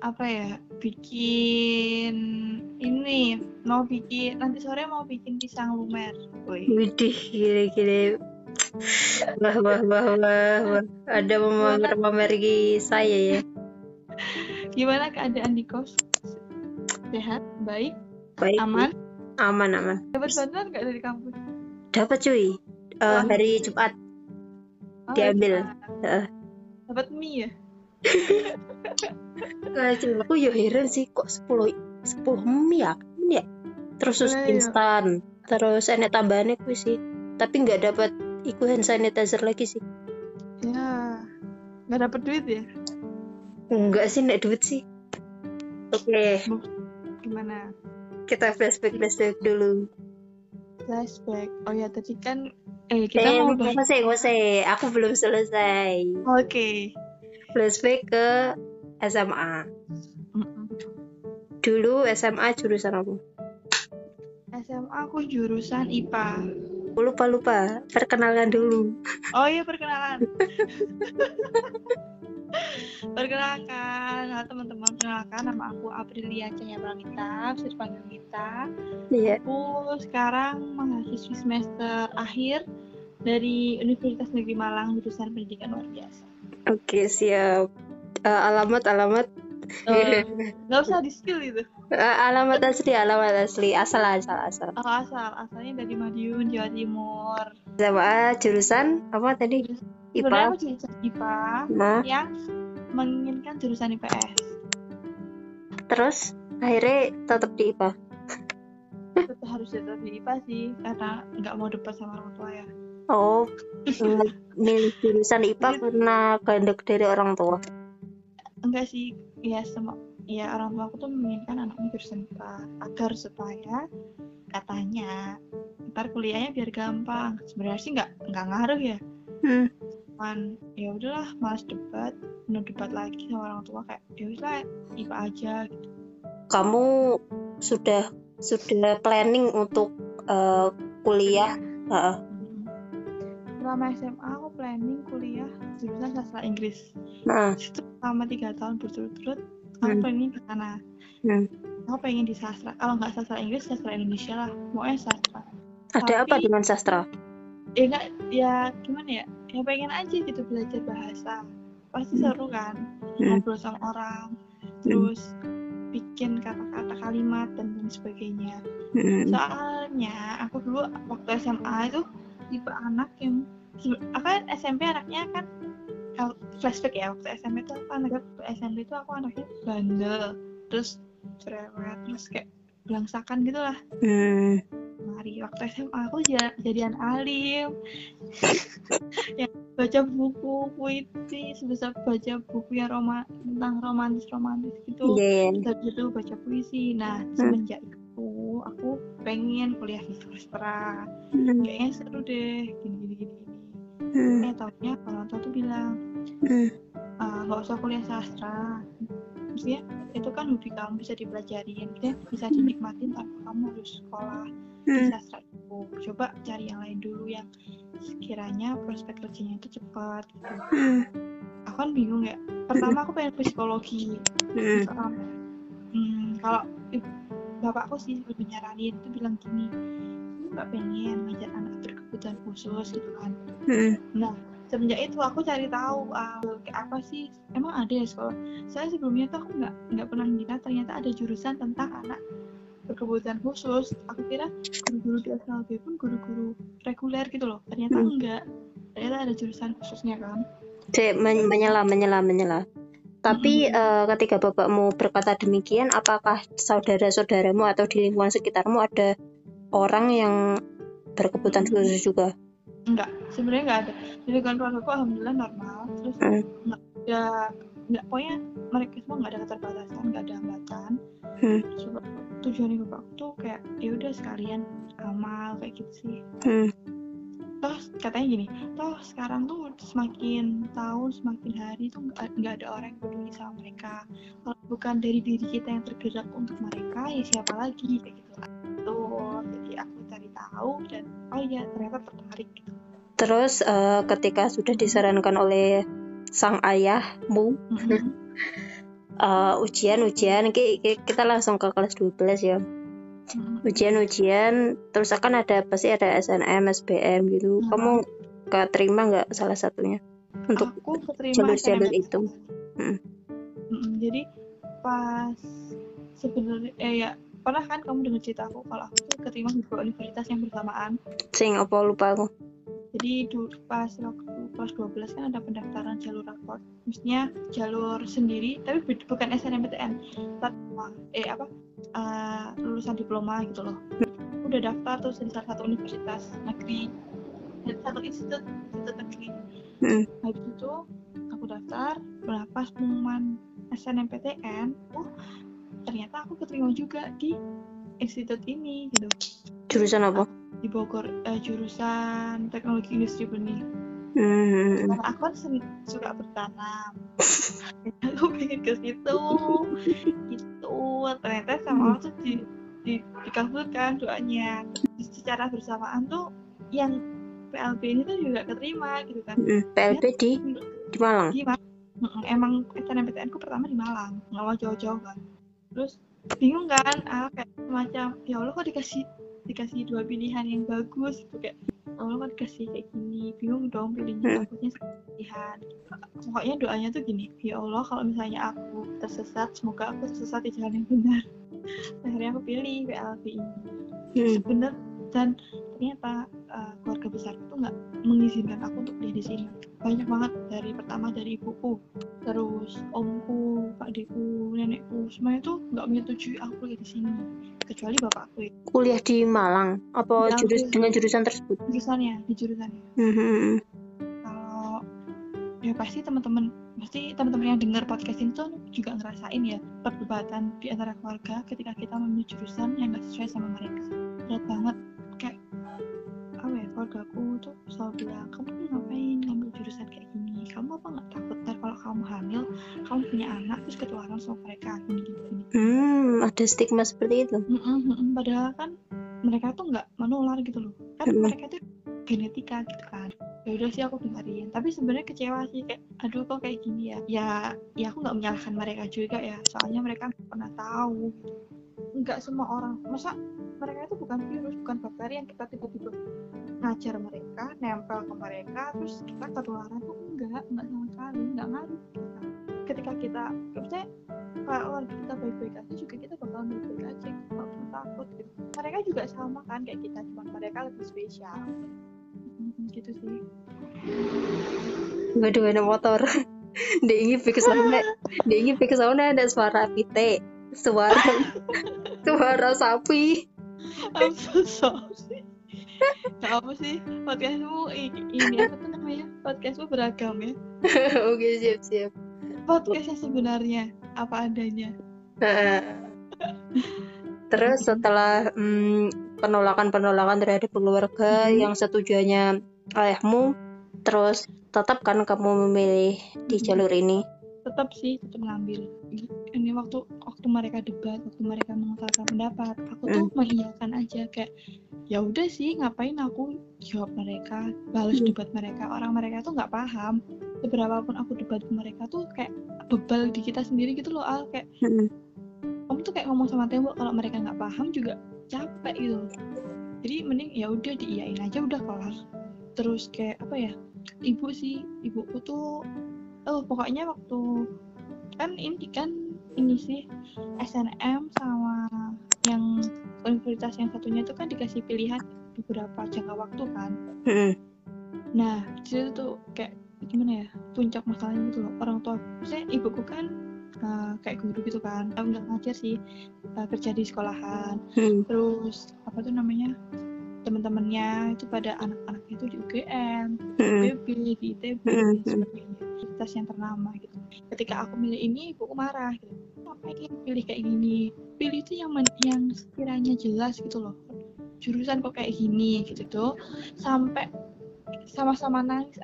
apa ya bikin ini mau bikin nanti sore mau bikin pisang lumer Woi. Widih, gile-gile. Wah, wah, wah, wah, wah. Ada memamer-mamer di saya ya. gimana keadaan di kos sehat baik Baik. aman Aman, aman. dapat bantuan nggak dari kampus Dapat cuy. Wah. hari Jumat. Oh, Diambil. dapat. Dapat mie ya Nah, aku ya heran sih kok 10 10 mie ya? Mie ya? Terus susu Iya, iya. instan. terus enek tambahannya kuwi sih tapi nggak dapat iku hand sanitizer lagi sih ya nggak dapet duit ya enggak sih nek duit sih oke gimana kita flashback flashback dulu flashback oh ya tadi kan eh kita eh, mau bahas ngose ngose aku belum selesai. Oke. Flashback ke SMA Mm-mm. dulu SMA jurusan apa? SMA aku jurusan IPA lupa lupa perkenalkan dulu. Oh iya perkenalan perkenalkan halo teman-teman perkenalkan nama aku Aprilia Cahaya Pranita bisa dipanggil Gita iya. Aku sekarang mahasiswi semester akhir dari Universitas Negeri Malang jurusan pendidikan luar biasa. oke siap. Eh, alamat alamat. Eh, Nggak usah di skill itu. Eh, alamat asli alamat asli. Asal asal asal. Oh, asal. Asalnya dari Madiun Jawa Timur. SMA jurusan apa tadi Sebenarnya aku IPA jurusan IPA nah yang menginginkan jurusan IPS. terus akhirnya tetap di IPA Tetap harus tetap di IPA sih karena nggak mau debat sama orang tua ya. oh milih jurusan IPA karena kehendak dari orang tua? Enggak sih, ya semua ya orang tua aku tuh menginginkan anaknya jurusan IPA agar supaya katanya ntar kuliahnya biar gampang. Sebenarnya sih nggak nggak ngaruh ya. Hmm. Cuman ya udahlah malas debat mau debat lagi sama orang tua kayak ya udahlah IPA aja gitu. kamu sudah sudah planning untuk eh, kuliah. Hmm. selama SMA aku planning kuliah jurusan sastra Inggris nah itu selama tiga tahun berturut-turut aku Hmm. planning ke sana Hmm. aku pengen di sastra kalau nggak sastra Inggris sastra Indonesia lah maunya sastra ada apa Tapi- dengan sastra ya nggak ya gimana ya ya pengen aja gitu belajar bahasa pasti Hmm. seru kan Hmm. ngobrol sama orang terus bikin kata-kata kalimat dan lain sebagainya Hmm. soalnya aku dulu waktu SMA itu tipe anak yang aku kan SMP anaknya kan flashback ya waktu SMP itu aku anak waktu SMP itu aku anaknya bandel terus cerewet terus kayak belangsakan gitu lah Hmm. Mari waktu SMA aku ja- jadian alim. Yang baca buku puisi sebesar baca buku yang roma tentang romantis romantis gitu. Iya, iya. dari itu baca puisi. Nah semenjak itu aku pengen kuliah di sastra Hmm. kayaknya seru deh gini gini gini Hmm. eh tahunya orang tua tuh bilang Hmm. "Ah, nggak usah kuliah sastra. Maksudnya itu kan hobi kamu bisa dipelajarin. Maksudnya bisa dinikmatin tanpa kamu harus sekolah di Hmm. sastra itu coba cari yang lain dulu yang sekiranya prospek kerjanya itu cepat. Gitu aku kan bingung ya. Pertama aku pengen psikologi. Hmm. Hmm, kalau bapakku sih lebih nyaranin itu bilang gini "Kamu nggak pengen ngajar anak berkebutuhan khusus gitu kan. Nah semenjak itu aku cari tahu ah, kayak apa sih? Emang ada ya sekolah? Saya sebelumnya tuh aku nggak nggak pernah ngira ternyata ada jurusan tentang anak berkebutuhan khusus aku kira guru-guru di SLB pun guru-guru reguler gitu loh ternyata Hmm. enggak ternyata ada jurusan khususnya kan Cek, men- menyela, menyela, menyela. Tapi eh, ketika bapakmu berkata demikian, apakah saudara-saudaramu atau di lingkungan sekitarmu ada orang yang berkebutuhan khusus juga? enggak sebenarnya enggak ada di lingkungan keluarga aku alhamdulillah normal terus Hmm. enggak ya enggak pokoknya mereka semua enggak ada keterbatasan enggak ada hambatan Hmm. Tujuan ibu aku tuh kayak ya udah sekalian amal kayak gitu sih. Hmm. toh katanya gini toh sekarang tuh semakin tahun semakin hari tuh nggak ada orang yang peduli sama mereka. Kalau bukan dari diri kita yang tergerak untuk mereka ya siapa lagi? Kayak gitu. Tuh jadi aku cari tahu dan oh iya ternyata tertarik gitu. Terus eh, ketika sudah disarankan oleh sang ayahmu Mhm. Eh, ujian-ujian, ki- ki- kita langsung ke kelas 12 ya. Mhm. Ujian-ujian, terus akan ada pasti ada SNM, SBM gitu. Hmm. Kamu keterima nggak salah satunya untuk jalur-jalur itu? Mm. Mm-mm, jadi pas sebenarnya eh ya pernah kan kamu dengar cerita aku kalau aku tuh keterima di universitas yang bersamaan Sing apa lupa aku? jadi du- pas kelas 12 kan ada pendaftaran jalur raport. Maksudnya jalur sendiri tapi bukan SNMPTN tapi eh apa eh, lulusan diploma gitu loh. Udah daftar tuh di salah satu universitas negeri di satu institut institut negeri. Mm. habis itu aku daftar nah pas pengumuman SNMPTN oh ternyata aku keterima juga di institut ini gitu. Jurusan apa? Di Bogor eh, jurusan teknologi industri benih Hmm. karena aku kan sen- suka bertanam. Aku pengen ke situ. Gitu. Ternyata sama Allah tuh di, di, dikabulkan doanya. Terus secara bersamaan tuh yang PLB ini tuh juga keterima gitu kan. Mm, PLB di di Malang? Di Malang. Emang SNMPTN ku pertama di Malang. Nggak mau jauh-jauh kan. Terus bingung kan ah, kayak semacam ya Allah kok dikasih dikasih dua pilihan yang bagus gitu kayak Allah kok dikasih kayak gini bingung dong pilihnya Hmm. takutnya pilihan pokoknya doanya tuh gini ya Allah kalau misalnya aku tersesat semoga aku tersesat di jalan yang benar akhirnya aku pilih PLB ini Hmm. bener dan ternyata uh, keluarga besar itu nggak mengizinkan aku untuk kuliah di sini. Banyak banget dari pertama dari ibuku terus omku pak deku nenekku semuanya tuh nggak menyetujui aku kuliah di sini kecuali bapakku. Ya kuliah di Malang apa Di jurus dengan jurusan tersebut? Jurusannya di jurusannya. Hmm, hmm. kalau ya pasti teman-teman pasti teman-teman yang dengar podcast ini tuh juga ngerasain ya perdebatan di antara keluarga ketika kita memilih jurusan yang gak sesuai sama mereka. Berat banget kayak apa ya keluargaku tuh selalu bilang kamu tuh ngapain ngambil jurusan kayak gini? Kamu apa nggak takut ntar kalau kamu hamil kamu punya anak terus ketularan sama mereka gini gini, gini. Hmm, ada stigma seperti itu? Mm-mm, mm-mm. padahal kan mereka tuh nggak menular gitu loh. Kan Mm-mm. mereka tuh genetika gitu kan. Ya udah sih aku dengerin. Tapi sebenarnya kecewa sih kayak aduh kok kayak gini ya? Ya ya aku nggak menyalahkan mereka juga ya. Soalnya mereka nggak pernah tahu nggak semua orang. Masa mereka itu bukan virus bukan bakteri yang kita tiba-tiba ngajar mereka nempel ke mereka terus kita ketularan tuh enggak enggak sama sekali enggak ngaruh kita. ketika kita maksudnya kalau kita baik-baik aja juga kita bakal baik-baik aja nggak perlu takut gitu. Mereka juga sama kan kayak kita cuma mereka lebih spesial. Gitu sih. Waduh ada motor. Dia ingin ke sana dia ingin ke sana ada suara pite suara suara sapi I'm so sorry. Gak apa sih podcastmu ini apa tuh namanya? Podcastmu beragam ya. Oke siap siap. Podcast yang sebenarnya apa adanya. Terus setelah mm, penolakan-penolakan terhadap keluarga Mhm. yang setujuannya ayahmu terus tetap kan kamu memilih di jalur ini tetap sih tetap ngambil ini waktu waktu mereka debat waktu mereka mengutarakan pendapat aku tuh mengiyakan aja kayak ya udah sih ngapain aku jawab mereka balas Hmm. debat mereka orang mereka tuh nggak paham seberapa pun aku debat mereka tuh kayak bebal di kita sendiri gitu loh al kayak Mm-mm. kamu tuh kayak ngomong sama tembok kalau mereka nggak paham juga capek gitu loh. jadi mending ya udah diiyain aja udah kelar terus kayak apa ya ibu sih ibuku tuh oh pokoknya waktu kan ini kan ini sih SNM sama yang universitas yang satunya itu kan dikasih pilihan beberapa jangka waktu kan. Nah, di situ tuh kayak gimana ya puncak masalahnya gitu loh orang tua saya ibuku kan uh, kayak guru gitu kan aku nggak ngajar sih uh, kerja di sekolahan Mm. terus apa tuh namanya teman-temannya itu pada anak-anaknya itu di UGM. IPB, di ITB, dan sebagainya universitas yang ternama gitu. Ketika aku milih ini ibuku marah gitu. Ngapain pilih kayak gini? Pilih itu yang men- yang sekiranya jelas gitu loh. Jurusan kok kayak gini gitu tuh sampai sama-sama nangis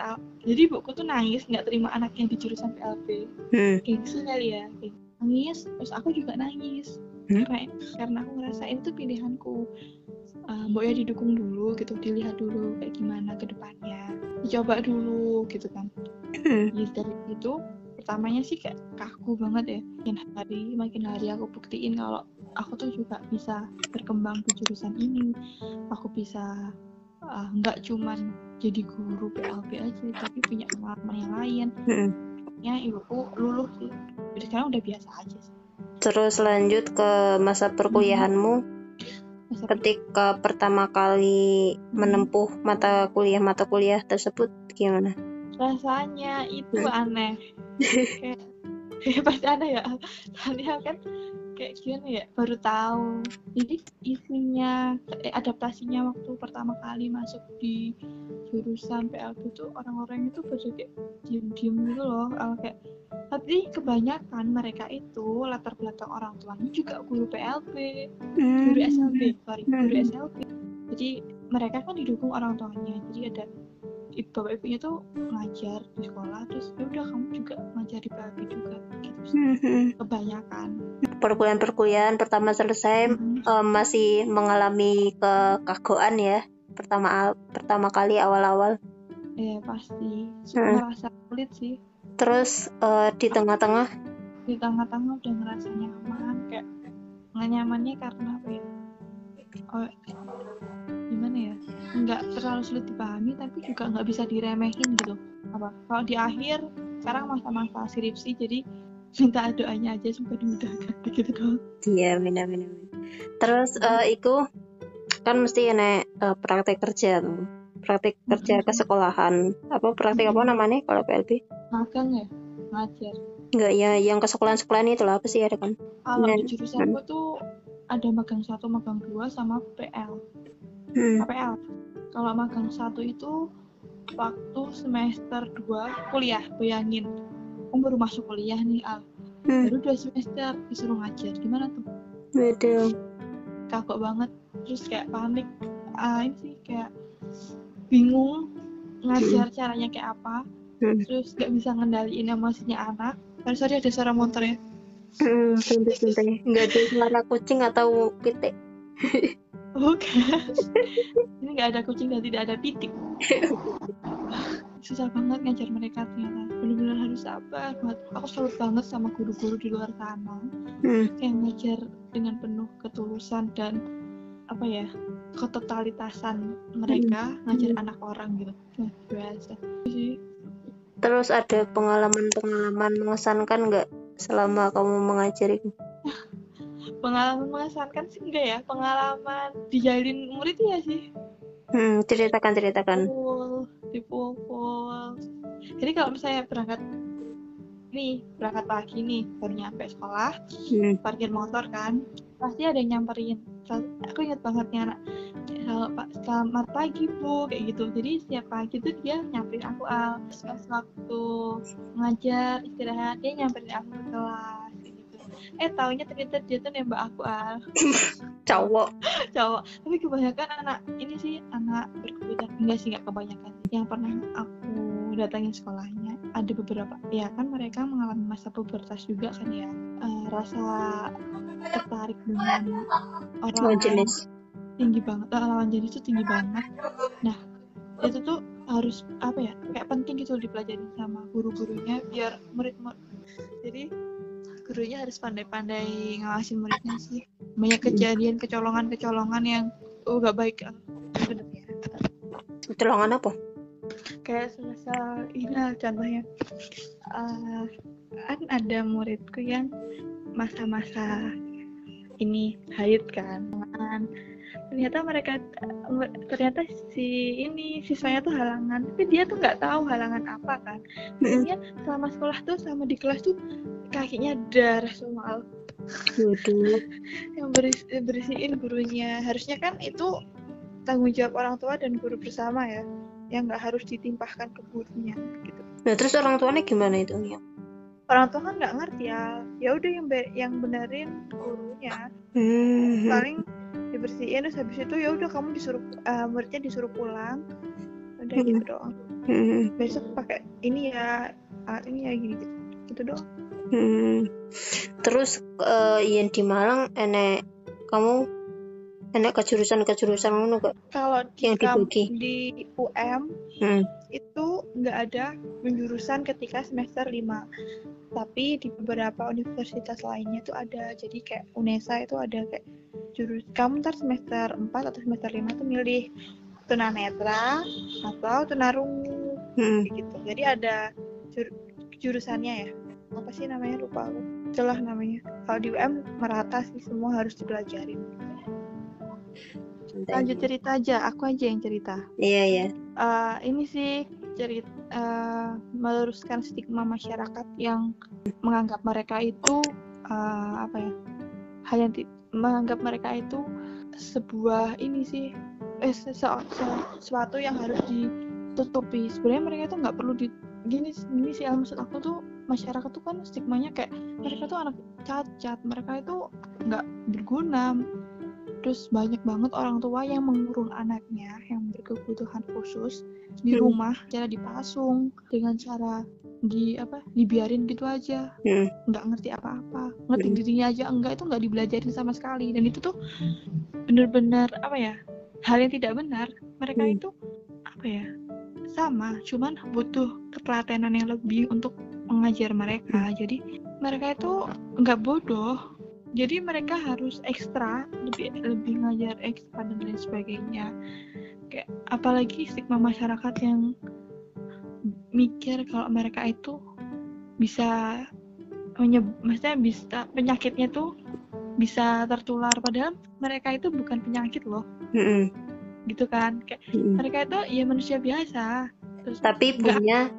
jadi ibuku tuh nangis nggak terima anaknya di jurusan PLB Mm. gengsi kali ya. Kayak nangis terus aku juga nangis. Hmm? karena karena aku ngerasain itu pilihanku. Uh, mbok ya didukung dulu gitu. Dilihat dulu kayak gimana ke depannya. Dicoba dulu gitu kan Dari itu pertamanya sih kayak kaku banget ya. Makin hari makin hari aku buktiin kalau aku tuh juga bisa berkembang di jurusan ini. Aku bisa uh, nggak cuman jadi guru PLB aja tapi punya pengalaman yang lain. Ya ibuku luluh sih. Jadi sekarang udah biasa aja sih. Terus lanjut ke masa perkuliahanmu. Masa ketika pertama kali menempuh mata kuliah mata kuliah tersebut gimana rasanya itu Hmm. aneh. Kayak kayak pasti ada ya. Soalnya kan kayak gimana ya baru tahu. Jadi isinya eh, adaptasinya waktu pertama kali masuk di jurusan PLB itu orang-orang itu pada kayak diem-diem gitu loh. Kayak tapi kebanyakan mereka itu latar belakang orang tuanya juga guru PLB guru SLB sorry guru Hmm. SLB jadi mereka kan didukung orang tuanya. Jadi ada bapak ibunya tuh ngajar di sekolah terus ya udah kamu juga ngajar di PLB juga gitu sih. Mhm. kebanyakan. Perkuliahan-perkuliahan pertama selesai Mhm. eh, masih mengalami kekagoan ya pertama pertama kali awal-awal. Ya pasti. Hmm. merasa sulit sih. Terus eh, di tengah-tengah? Di tengah-tengah udah ngerasa nyaman kayak nggak nyamannya karena apa ya oh, gimana ya? Nggak terlalu sulit dipahami tapi juga nggak bisa diremehin gitu. Apa? Kalau di akhir sekarang masa-masa skripsi jadi minta doanya aja supaya dimudahkan gitu doang. Iya benar-benar terus eh, itu kan mesti nek eh, praktek kerja tuh. Praktek kerja ke sekolahan apa praktek apa namanya kalau PLB magang ya? Ngajar. Enggak ya yang ke sekolahan-sekolahan itu lah apa sih ada kan? Kalau Nah, di jurusan gue tuh ada magang satu magang dua sama PL hmm. KPL. Kalau magang satu itu waktu semester 2 kuliah, bayangin. Aku baru masuk kuliah nih, Al. Hmm. Baru dua semester disuruh ngajar. Gimana tuh? Betul. Kagok banget. Terus kayak panik. Ah, ini sih kayak bingung ngajar caranya kayak apa. Hmm. Terus gak bisa ngendaliin emosinya anak. Sorry, sorry ada suara motor ya. Hmm, santai. Enggak ada suara kucing atau pitik. Bukan. ini gak ada kucing dan tidak ada pitik. susah banget ngajar mereka ternyata benar-benar harus sabar banget aku salut banget sama guru-guru di luar sana Hmm. yang ngajar dengan penuh ketulusan dan apa ya ketotalitasan mereka ngajar anak orang gitu biasa Terus ada pengalaman-pengalaman mengesankan nggak selama kamu mengajari? pengalaman mengesankan sih enggak ya pengalaman dijalin murid ya sih Hmm, ceritakan ceritakan. pukul dipukul jadi kalau misalnya berangkat nih berangkat pagi nih baru nyampe sekolah Hmm. parkir motor kan pasti ada yang nyamperin. Aku ingat banget nih anak. "Sel- Pak, selamat pagi bu kayak gitu. Jadi setiap pagi tuh dia nyamperin aku al. Pas waktu ngajar istirahat dia nyamperin aku ke kelas kayak gitu. Eh taunya ternyata dia tuh nembak aku al. Cowok. cowok. Tapi kebanyakan anak ini sih anak berkebutuhan. Enggak sih nggak kebanyakan. Yang pernah aku datangin sekolahnya ada beberapa ya kan mereka mengalami masa pubertas juga kan ya. Eh, rasa tertarik dengan orang Lawan jenis. tinggi banget eh, lawan jenis itu tinggi banget. Nah itu tuh harus apa ya kayak penting gitu dipelajari sama guru-gurunya biar murid jadi gurunya harus pandai-pandai ngawasin muridnya sih. Banyak kejadian kecolongan-kecolongan yang oh gak baik ah, sebenarnya Colongan apa? Kayak semasa ini lah contohnya. Eh, kan ada muridku yang masa-masa ini haid kan. Kan. ternyata mereka ternyata si ini siswanya tuh halangan tapi dia tuh nggak tahu halangan apa kan. Dia selama sekolah tuh sama di kelas tuh kakinya darah semua yang beris berisiin gurunya. Harusnya kan itu tanggung jawab orang tua dan guru bersama ya yang nggak harus ditimpahkan ke gurunya gitu Nah terus orang tuanya gimana itu? Orang tua kan nggak ngerti ya ya udah yang be- yang benerin gurunya Hmm. paling dibersihin terus habis itu ya udah kamu disuruh eh, muridnya disuruh pulang udah Hmm. gitu doang Hmm. besok pakai ini ya alat ini ya gini gitu, gitu doang Hmm. Terus eh, yang di Malang enek kamu enek kejurusan-kejurusan ngono gak? kalau di, Yang dibagi. di UM Hmm. itu nggak ada penjurusan ketika semester 5 tapi di beberapa universitas lainnya tuh ada jadi kayak UNESA itu ada kayak jurus kamu ntar semester 4 atau semester 5 tuh milih tunanetra atau tunarungu Hmm. gitu jadi ada jur- jurusannya ya apa sih namanya lupa aku itulah namanya kalau di UM merata sih semua harus dipelajarin. Lanjut cerita aja aku aja yang cerita. Iya ya. Eh, ini sih cerita eh, meluruskan stigma masyarakat yang menganggap mereka itu eh, apa ya hal yang menganggap mereka itu sebuah ini sih eh se- se- se- sesuatu yang harus ditutupi. Sebenarnya mereka itu nggak perlu di gini gini sih maksud aku tuh masyarakat tuh kan stigmanya kayak mereka tuh anak cacat mereka itu nggak berguna terus banyak banget orang tua yang mengurung anaknya yang berkebutuhan khusus di Hmm. rumah cara dipasung dengan cara di apa dibiarin gitu aja. Hmm. nggak ngerti apa-apa. Ngerti Hmm. dirinya aja. Enggak itu nggak dibelajarin sama sekali. Dan itu tuh bener-bener apa ya hal yang tidak benar. Mereka Hmm. itu apa ya sama. Cuman butuh ketelatenan yang lebih untuk mengajar mereka. Jadi mereka itu nggak bodoh jadi mereka harus ekstra lebih lebih ngajar ekstra dan lain sebagainya. Kayak apalagi stigma masyarakat yang mikir kalau mereka itu bisa menyeb maksudnya bisa penyakitnya tuh bisa tertular padahal mereka itu bukan penyakit loh. Gitu kan kayak mereka itu ya manusia biasa. Terus Tapi punya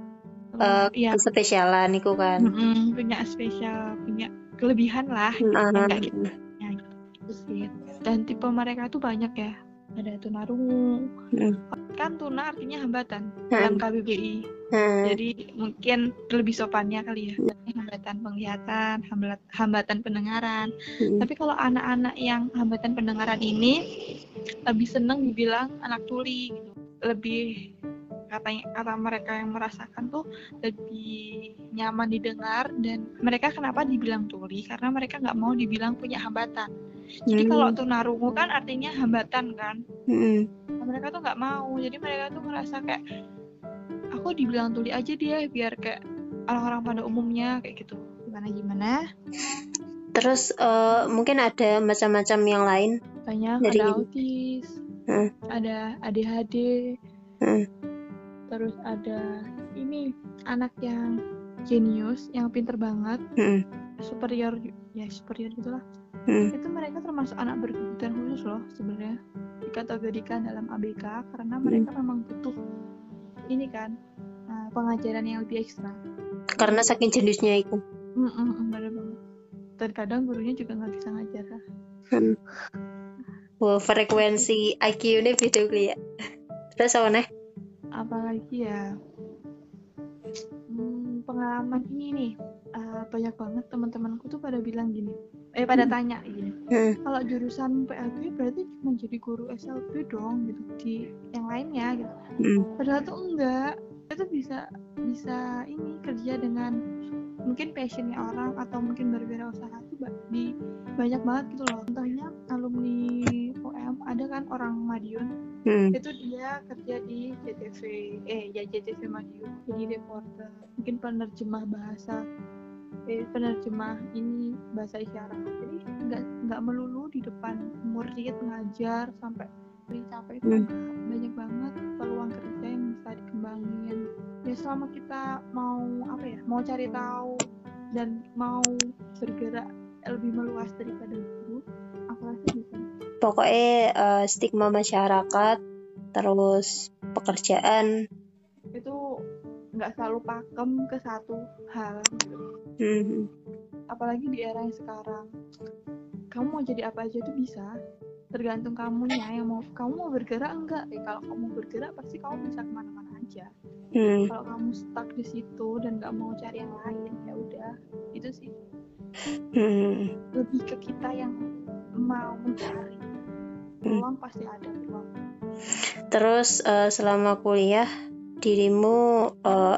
eh, ya kespesialan itu kan. punya spesial punya kelebihan lah Mm, yang ah, nggak kita punya gitu sih. Dan tipe mereka tuh banyak ya. Ada tunarungu. Mm. kan tuna artinya hambatan Mm. dalam KBBI mm, jadi mungkin lebih sopannya kali ya. Hambatan penglihatan hambat- hambatan pendengaran. Mm. tapi kalau anak-anak yang hambatan pendengaran ini lebih seneng dibilang anak tuli gitu. Lebih katanya kata mereka yang merasakan tuh lebih nyaman didengar dan mereka kenapa dibilang tuli karena mereka nggak mau dibilang punya hambatan jadi Hmm. kalau tunarungu kan artinya hambatan kan Mm-mm. Nah, mereka tuh nggak mau jadi mereka tuh ngerasa kayak aku dibilang tuli aja dia biar kayak orang-orang pada umumnya kayak gitu gimana gimana Terus eh, mungkin ada macam-macam yang lain. banyak Dari ada ini. autis Hmm. ada ADHD Hmm. Terus ada ini anak yang jenius yang pinter banget Mm-mm. superior ya superior gitulah Mm. itu mereka termasuk anak berkebutuhan khusus loh sebenarnya dikategorikan dalam ABK karena mereka memang butuh ini kan uh, pengajaran yang lebih ekstra Karena saking jenisnya itu. Mm, mm, mm, bener banget dan kadang gurunya juga nggak bisa ngajar lah. Hmm. Wah, frekuensi IQ ini beda kali ya. Terus apa nih? Apalagi ya hmm, pengalaman ini nih uh, banyak banget teman-temanku tuh pada bilang gini eh pada tanya gini Hmm. kalau jurusan PLB berarti cuma jadi guru SLB dong gitu di yang lainnya gitu Mm. padahal tuh enggak itu bisa bisa ini kerja dengan mungkin passionnya orang atau mungkin berwirausaha tuh ba- di banyak banget gitu loh. Contohnya alumni UM ada kan orang Madiun? Hmm. itu dia kerja di JTV eh ya JTV Madiun. Jadi reporter mungkin penerjemah bahasa eh penerjemah ini bahasa isyarat. Jadi nggak nggak melulu di depan murid ngajar sampai capek itu Hmm. banyak banget peluang kerja bisa dikembangin ya selama kita mau apa ya mau cari tahu dan mau bergerak lebih meluas daripada guru aku rasa bisa Pokoknya eh, stigma masyarakat, terus pekerjaan. itu nggak selalu pakem ke satu hal gitu. Hmm. apalagi di era yang sekarang kamu mau jadi apa aja tuh bisa tergantung kamunya yang mau kamu mau bergerak enggak? Eh, kalau kamu bergerak pasti kamu bisa ke mana-mana aja. Hmm. kalau kamu stuck di situ dan nggak mau cari yang lain ya udah. Itu sih. Hmm. lebih ke kita yang mau mencari. Peluang pasti ada peluang. Terus eh, selama kuliah dirimu eh,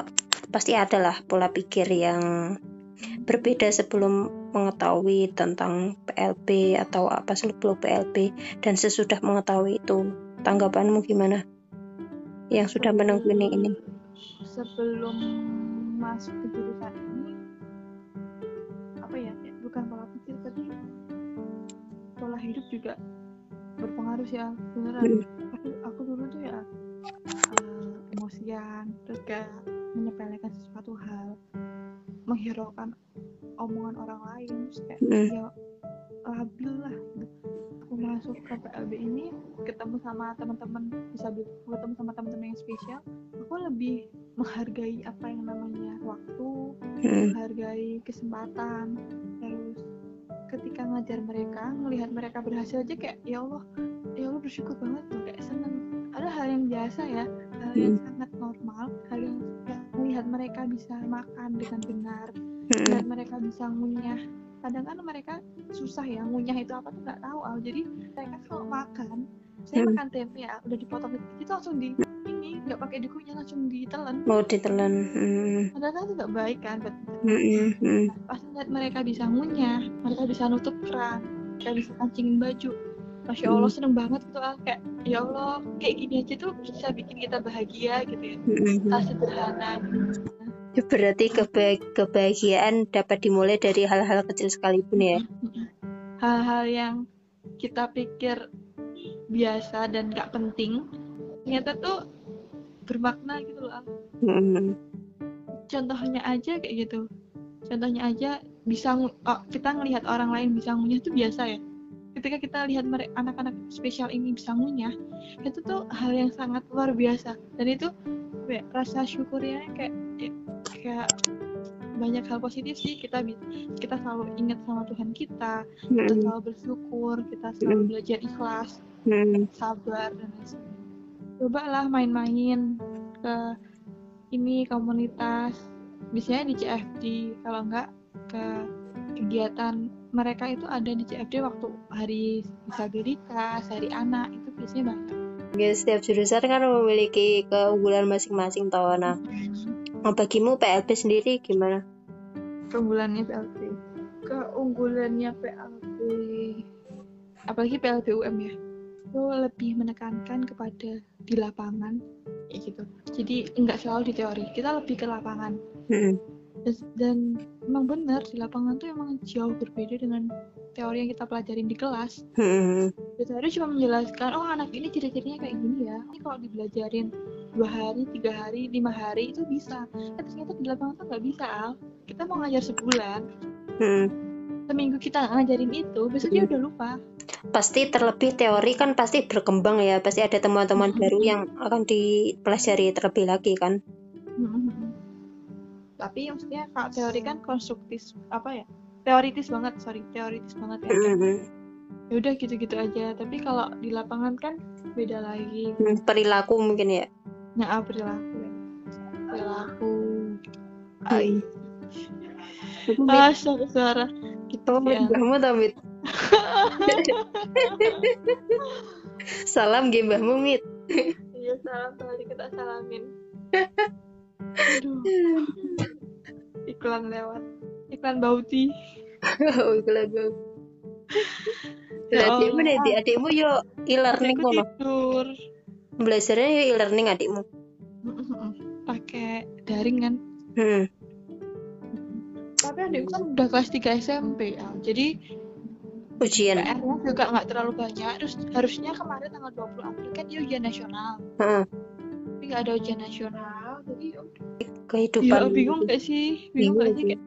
pasti ada lah pola pikir yang berbeda sebelum mengetahui tentang PLB atau apa sebelum PLB dan sesudah mengetahui itu tanggapanmu gimana? Yang sudah menekuni ini. sebelum masuk ke jurusan ini apa ya ya, bukan pola pikir tapi pola hidup juga berpengaruh sih Al. beneran Hmm. aku aku dulu tuh ya eh, emosian terus kayak menyepelekan sesuatu hal menghiraukan omongan orang lain terus kayak Hmm. ya labil lah gitu. aku masuk ke PLB ini ketemu sama teman-teman bisa ketemu sama teman-teman yang spesial aku lebih menghargai apa yang namanya waktu Hmm. menghargai kesempatan terus ketika ngajar mereka melihat mereka berhasil aja kayak ya Allah ya Allah bersyukur banget loh kayak seneng ada hal yang biasa ya hal yang sangat normal hal yang ya, mereka bisa makan dengan benar melihat mereka bisa ngunyah kadang kan mereka susah ya ngunyah itu apa tuh nggak tahu Al. jadi mereka kalau makan saya Hmm. makan tempe ya udah dipotong itu langsung di ini nggak pakai dikunyah langsung ditelan mau ditelan Mm-mm. padahal kan itu nggak baik kan buat Mm-mm. Mm-mm. pas ngeliat mereka bisa ngunyah mereka bisa nutup keran mereka bisa kancingin baju Masya Allah Hmm. seneng banget gitu Al. kayak ya Allah kayak gini aja tuh bisa bikin kita bahagia gitu ya hal sederhana Ya, berarti keba- kebahagiaan dapat dimulai dari hal-hal kecil sekalipun ya? Hal-hal yang kita pikir biasa dan gak penting ternyata tuh bermakna gitu loh Al. Mm-mm. contohnya aja kayak gitu. Contohnya aja bisa oh, kita ngelihat orang lain bisa ngunyah itu biasa ya. Ketika kita lihat anak-anak spesial ini bisa ngunyah itu tuh hal yang sangat luar biasa. Dan itu ya, rasa syukurnya kayak ya, kayak banyak hal positif sih kita kita selalu ingat sama Tuhan kita kita Mm-mm. selalu bersyukur kita selalu Mm. belajar ikhlas Mm-mm. sabar dan lain sebagainya cobalah main-main ke ini komunitas biasanya di CFD kalau enggak ke kegiatan mereka itu ada di CFD waktu hari disabilitas hari anak itu biasanya banyak Ya, setiap jurusan kan memiliki keunggulan masing-masing toh. Nah, bagimu PLB sendiri gimana? keunggulannya PLB keunggulannya PLB apalagi PLB UM ya. Itu lebih menekankan kepada di lapangan. Kayak gitu. Jadi nggak selalu di teori. Kita lebih ke lapangan. Mm-mm. Dan, dan emang benar di lapangan tuh emang jauh berbeda dengan teori yang kita pelajarin di kelas. Di teori cuma menjelaskan oh anak ini ciri-cirinya kayak gini ya. Ini kalau dibelajarin dua hari tiga hari lima hari itu bisa. Eh, ternyata di lapangan tuh nggak bisa al. Kita mau ngajar sebulan. Mm-mm. seminggu kita ngajarin itu besok dia Hmm. udah lupa. Pasti terlebih teori kan pasti berkembang ya, pasti ada temuan-temuan Mm-mm. baru yang akan dipelajari terlebih lagi kan. Tapi maksudnya kalau teori kan konstruktif apa ya teoritis banget sorry teoritis banget ya Mm-mm. ya udah gitu-gitu aja tapi kalau di lapangan kan beda lagi Mm, Perilaku mungkin ya. nah ah, perilaku ya. perilaku Hmm. Ai. Mit, ah suara gitu ya Mit. Salam ge mbahmu Mit. iya salam tadi kita salamin aduh iklan lewat iklan bauti Oh, iku lagu. Ya adikmu nih, adik- adikmu yo e-learning kono. tidur Belajarnya yo e-learning adikmu. pakai daring kan Hmm. tapi adikku kan udah kelas 3 SMP ya jadi Ujian. PR-nya juga nggak terlalu banyak terus harusnya kemarin tanggal 20 April kan dia ujian nasional Heeh. tapi nggak ada ujian nasional. Kehidupan. ya bingung gak sih bingung Bingung gak sih kayak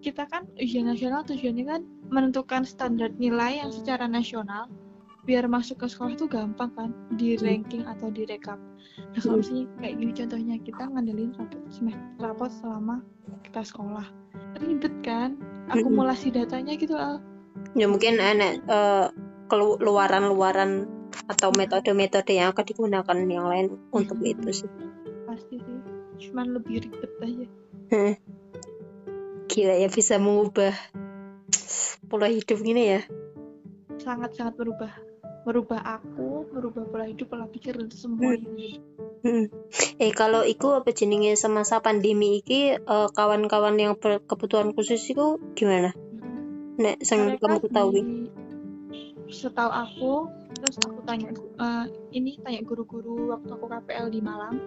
kita kan ujian nasional tujuannya kan menentukan standar nilai yang secara nasional biar masuk ke sekolah tuh gampang kan di ranking atau di rekap nah kalau Hmm. misalnya kayak gini contohnya kita ngandelin rapot rapot selama kita sekolah ribet kan Hmm. akumulasi datanya gitu Al. Ya mungkin anak eh, kelu- luaran-luaran atau metode-metode yang akan digunakan yang lain untuk itu sih. pasti sih cuman lebih ribet aja Gila ya bisa mengubah pola hidup gini ya. sangat-sangat merubah merubah aku merubah pola hidup pola pikir dan semuanya Hmm. Eh kalau iku apa jenenge semasa pandemi iki eh, kawan-kawan yang berkebutuhan khusus itu gimana? Nek sing kamu ketahui. di- setahu aku terus aku tanya eh, ini tanya guru-guru waktu aku KPL di Malang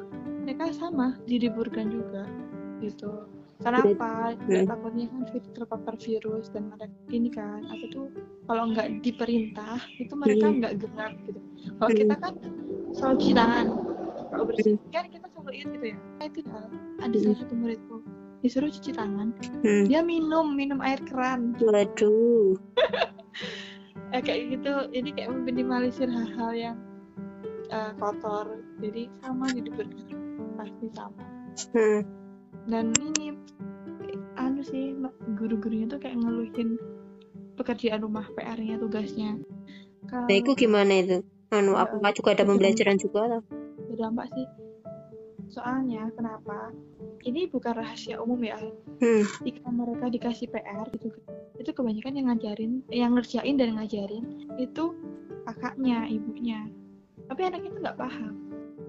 mereka sama diliburkan juga gitu kenapa Hmm. takutnya kan terpapar virus dan mereka ini kan apa tuh kalau nggak diperintah itu mereka Hmm. nggak gerak gitu kalau Hmm. kita kan selalu cuci tangan kalau bersih kan kita selalu ingat gitu ya Nah, itu hal ada Hmm. salah satu muridku disuruh cuci tangan Hmm. dia minum minum air keran Waduh. eh, kayak gitu. Ini kayak meminimalisir hal-hal yang eh, kotor. Jadi sama di depan pasti sama. Hmm. dan ini anu sih guru-gurunya tuh kayak ngeluhin pekerjaan rumah PR-nya tugasnya. Kalau Nah, itu gimana itu? Anu, apakah juga ada pembelajaran juga? berdampak sih soalnya kenapa? Ini bukan rahasia umum ya. Hmm. jika mereka dikasih PR gitu itu kebanyakan yang ngajarin yang ngerjain dan ngajarin itu kakaknya ibunya. Tapi anaknya itu nggak paham.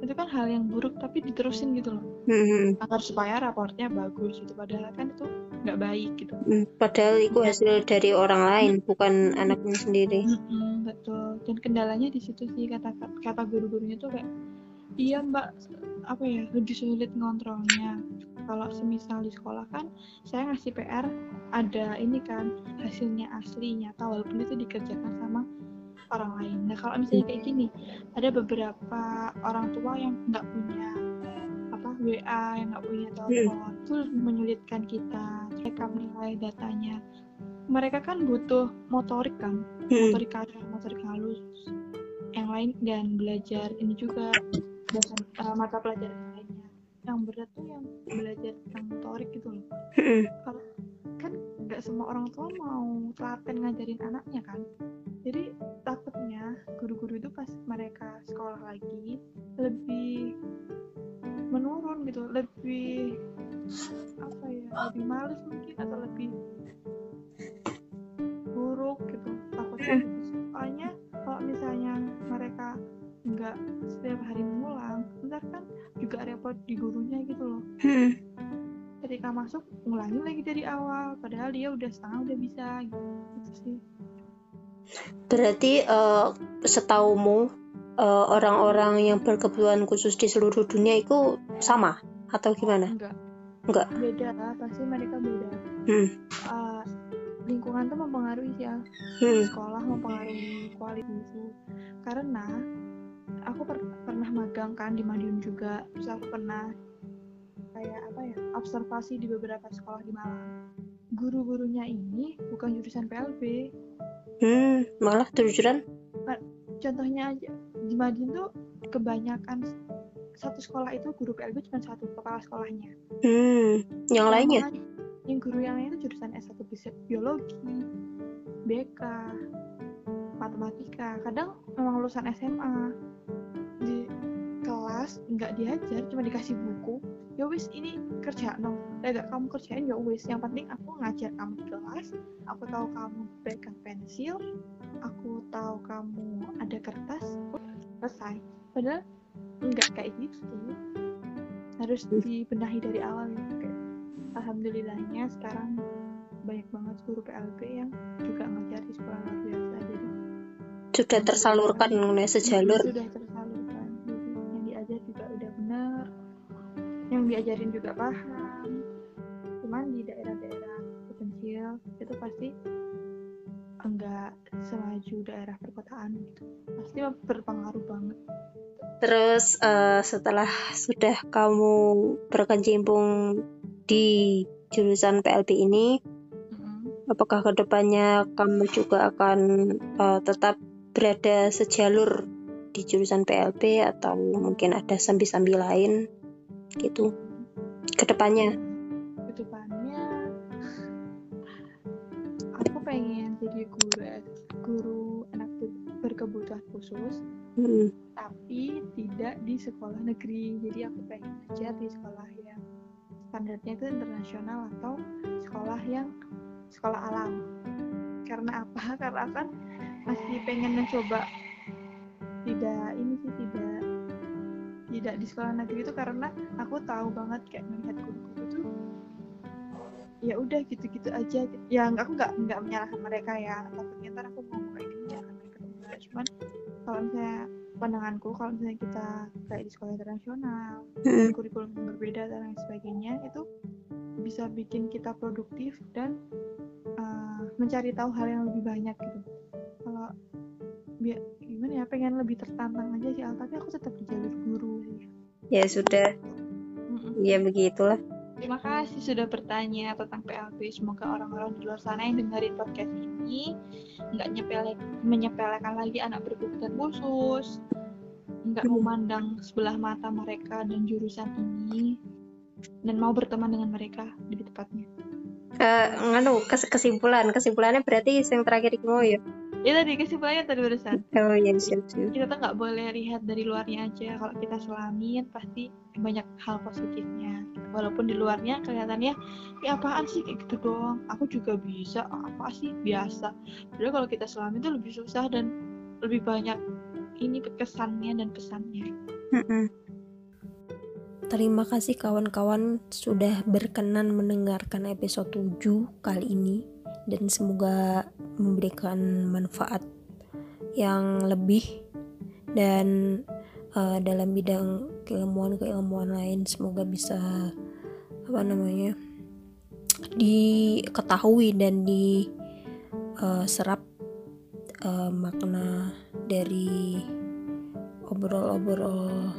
Itu kan hal yang buruk tapi diterusin gitu loh. Hmm, hmm, agar supaya raportnya bagus gitu. Padahal kan itu nggak baik gitu. Hmm. Padahal itu hasil dari orang lain, bukan anaknya sendiri. Mm-mm, betul. Dan kendalanya di situ sih kata kata guru-gurunya tuh kayak iya mbak. Apa ya lebih sulit ngontrolnya. Kalau semisal di sekolah kan saya ngasih PR ada ini kan hasilnya asli nyata walaupun itu dikerjakan sama orang lain. Nah kalau misalnya kayak gini ada beberapa orang tua yang nggak punya apa WA yang nggak punya telepon itu lebih menyulitkan kita. Mereka menilai datanya. Mereka kan butuh motorik kan Hmm. motorik kasar, motorik halus. Yang lain dan belajar ini juga bahasa eh, mata pelajaran lainnya. Yang berat tuh yang belajar tentang motorik gitu loh. Kalau kan nggak semua orang tua mau telaten ngajarin anaknya kan. Jadi takutnya guru-guru itu pas mereka sekolah lagi lebih menurun gitu lebih apa ya lebih males mungkin atau lebih buruk gitu takutnya gitu. Sih. soalnya kalau misalnya mereka nggak setiap hari ngulang ntar kan juga repot di gurunya gitu loh Hmm. ketika masuk ngulangin lagi dari awal padahal dia udah setengah udah bisa gitu, gitu sih Berarti eh, setaumu eh, orang-orang yang berkebutuhan khusus di seluruh dunia itu sama atau gimana? enggak Enggak. beda pasti mereka beda Hmm. Uh, lingkungan tuh mempengaruhi ya Hmm. sekolah mempengaruhi kualitas guru karena aku per- pernah magang kan di Madiun juga terus aku pernah kayak apa ya observasi di beberapa sekolah di Malang guru-gurunya ini bukan jurusan PLB Hmm. Malah jurusan? contohnya aja di Madiun tuh kebanyakan satu sekolah itu guru PLB cuma satu kepala sekolahnya Hmm. Yang lainnya? lain- yang guru yang lain itu jurusan S1 bisa biologi BK matematika kadang memang lulusan SMA di kelas nggak diajar cuma dikasih buku ya wis ini kerja no gak kamu kerjain ya wis. Yang penting aku ngajar kamu di kelas aku tahu kamu pegang pensil aku tahu kamu ada kertas selesai. Padahal nggak kayak gitu. Harus dibenahi dari awal ya Kayak, alhamdulillahnya sekarang banyak banget guru PLB yang juga ngajar di sekolah luar biasa jadi Sudah tersalurkan mengenai sejalur. sudah tersalurkan yang diajarin juga paham cuman di daerah-daerah terpencil itu pasti enggak semaju daerah perkotaan gitu. Pasti berpengaruh banget. Terus eh, setelah sudah kamu berkecimpung di jurusan PLB ini, Mm-mm. apakah ke depannya kamu juga akan eh, tetap berada sejalur di jurusan PLB atau mungkin ada sambil-sambil lain gitu. Ke depannya? ke depannya aku pengen jadi guru guru anak ber- berkebutuhan khusus Hmm. tapi tidak di sekolah negeri. Jadi aku pengen ngajar di sekolah yang standarnya itu internasional atau sekolah yang sekolah alam. Karena apa? Karena kan masih pengen mencoba. Tidak ini sih tidak tidak di sekolah negeri itu karena aku tahu banget kayak melihat guru-guru itu ya udah gitu-gitu aja gitu. ya nggak- aku nggak nggak menyalahkan mereka ya takutnya ntar aku ngomong kayak gini ya kan enggak cuman kalau misalnya pandanganku kalau misalnya kita kayak di sekolah internasional Hmm. kurikulum yang berbeda dan lain sebagainya itu bisa bikin kita produktif dan uh, mencari tahu hal yang lebih banyak gitu kalau gimana ya pengen lebih tertantang aja sih Al, tapi aku tetap di jalur guru Ya sudah, Mm-mm. ya begitulah. Terima kasih sudah bertanya tentang PLB. Semoga orang-orang di luar sana yang dengerin podcast ini nggak nyepelek, menyepelekan lagi anak berkebutuhan khusus, nggak memandang sebelah mata mereka dan jurusan ini, dan mau berteman dengan mereka lebih tepatnya. ke nganu kes- kesimpulan kesimpulannya berarti yang terakhir iki mau ya Ya tadi kesimpulannya tadi barusan. oh iya siap siap Kita tuh nggak boleh lihat dari luarnya aja. Kalau kita selamin pasti banyak hal positifnya. Walaupun di luarnya kelihatannya, ya apaan sih kayak gitu doang. Aku juga bisa. Apa sih biasa. Padahal kalau kita selamin tuh lebih susah dan lebih banyak ini kesannya dan pesannya. Terima kasih kawan-kawan sudah berkenan mendengarkan episode 7 kali ini dan semoga memberikan manfaat yang lebih dan eh, dalam bidang keilmuan-keilmuan lain semoga bisa apa namanya diketahui dan diserap eh, makna dari obrol-obrol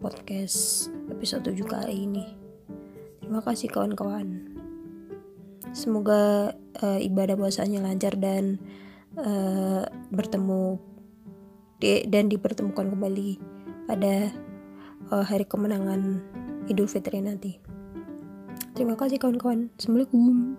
podcast episode 7 kali ini. Terima kasih kawan-kawan. Semoga eh, ibadah puasanya lancar dan eh, bertemu di- dan dipertemukan kembali pada eh, hari kemenangan Idul Fitri nanti. Terima kasih kawan-kawan. Assalamualaikum.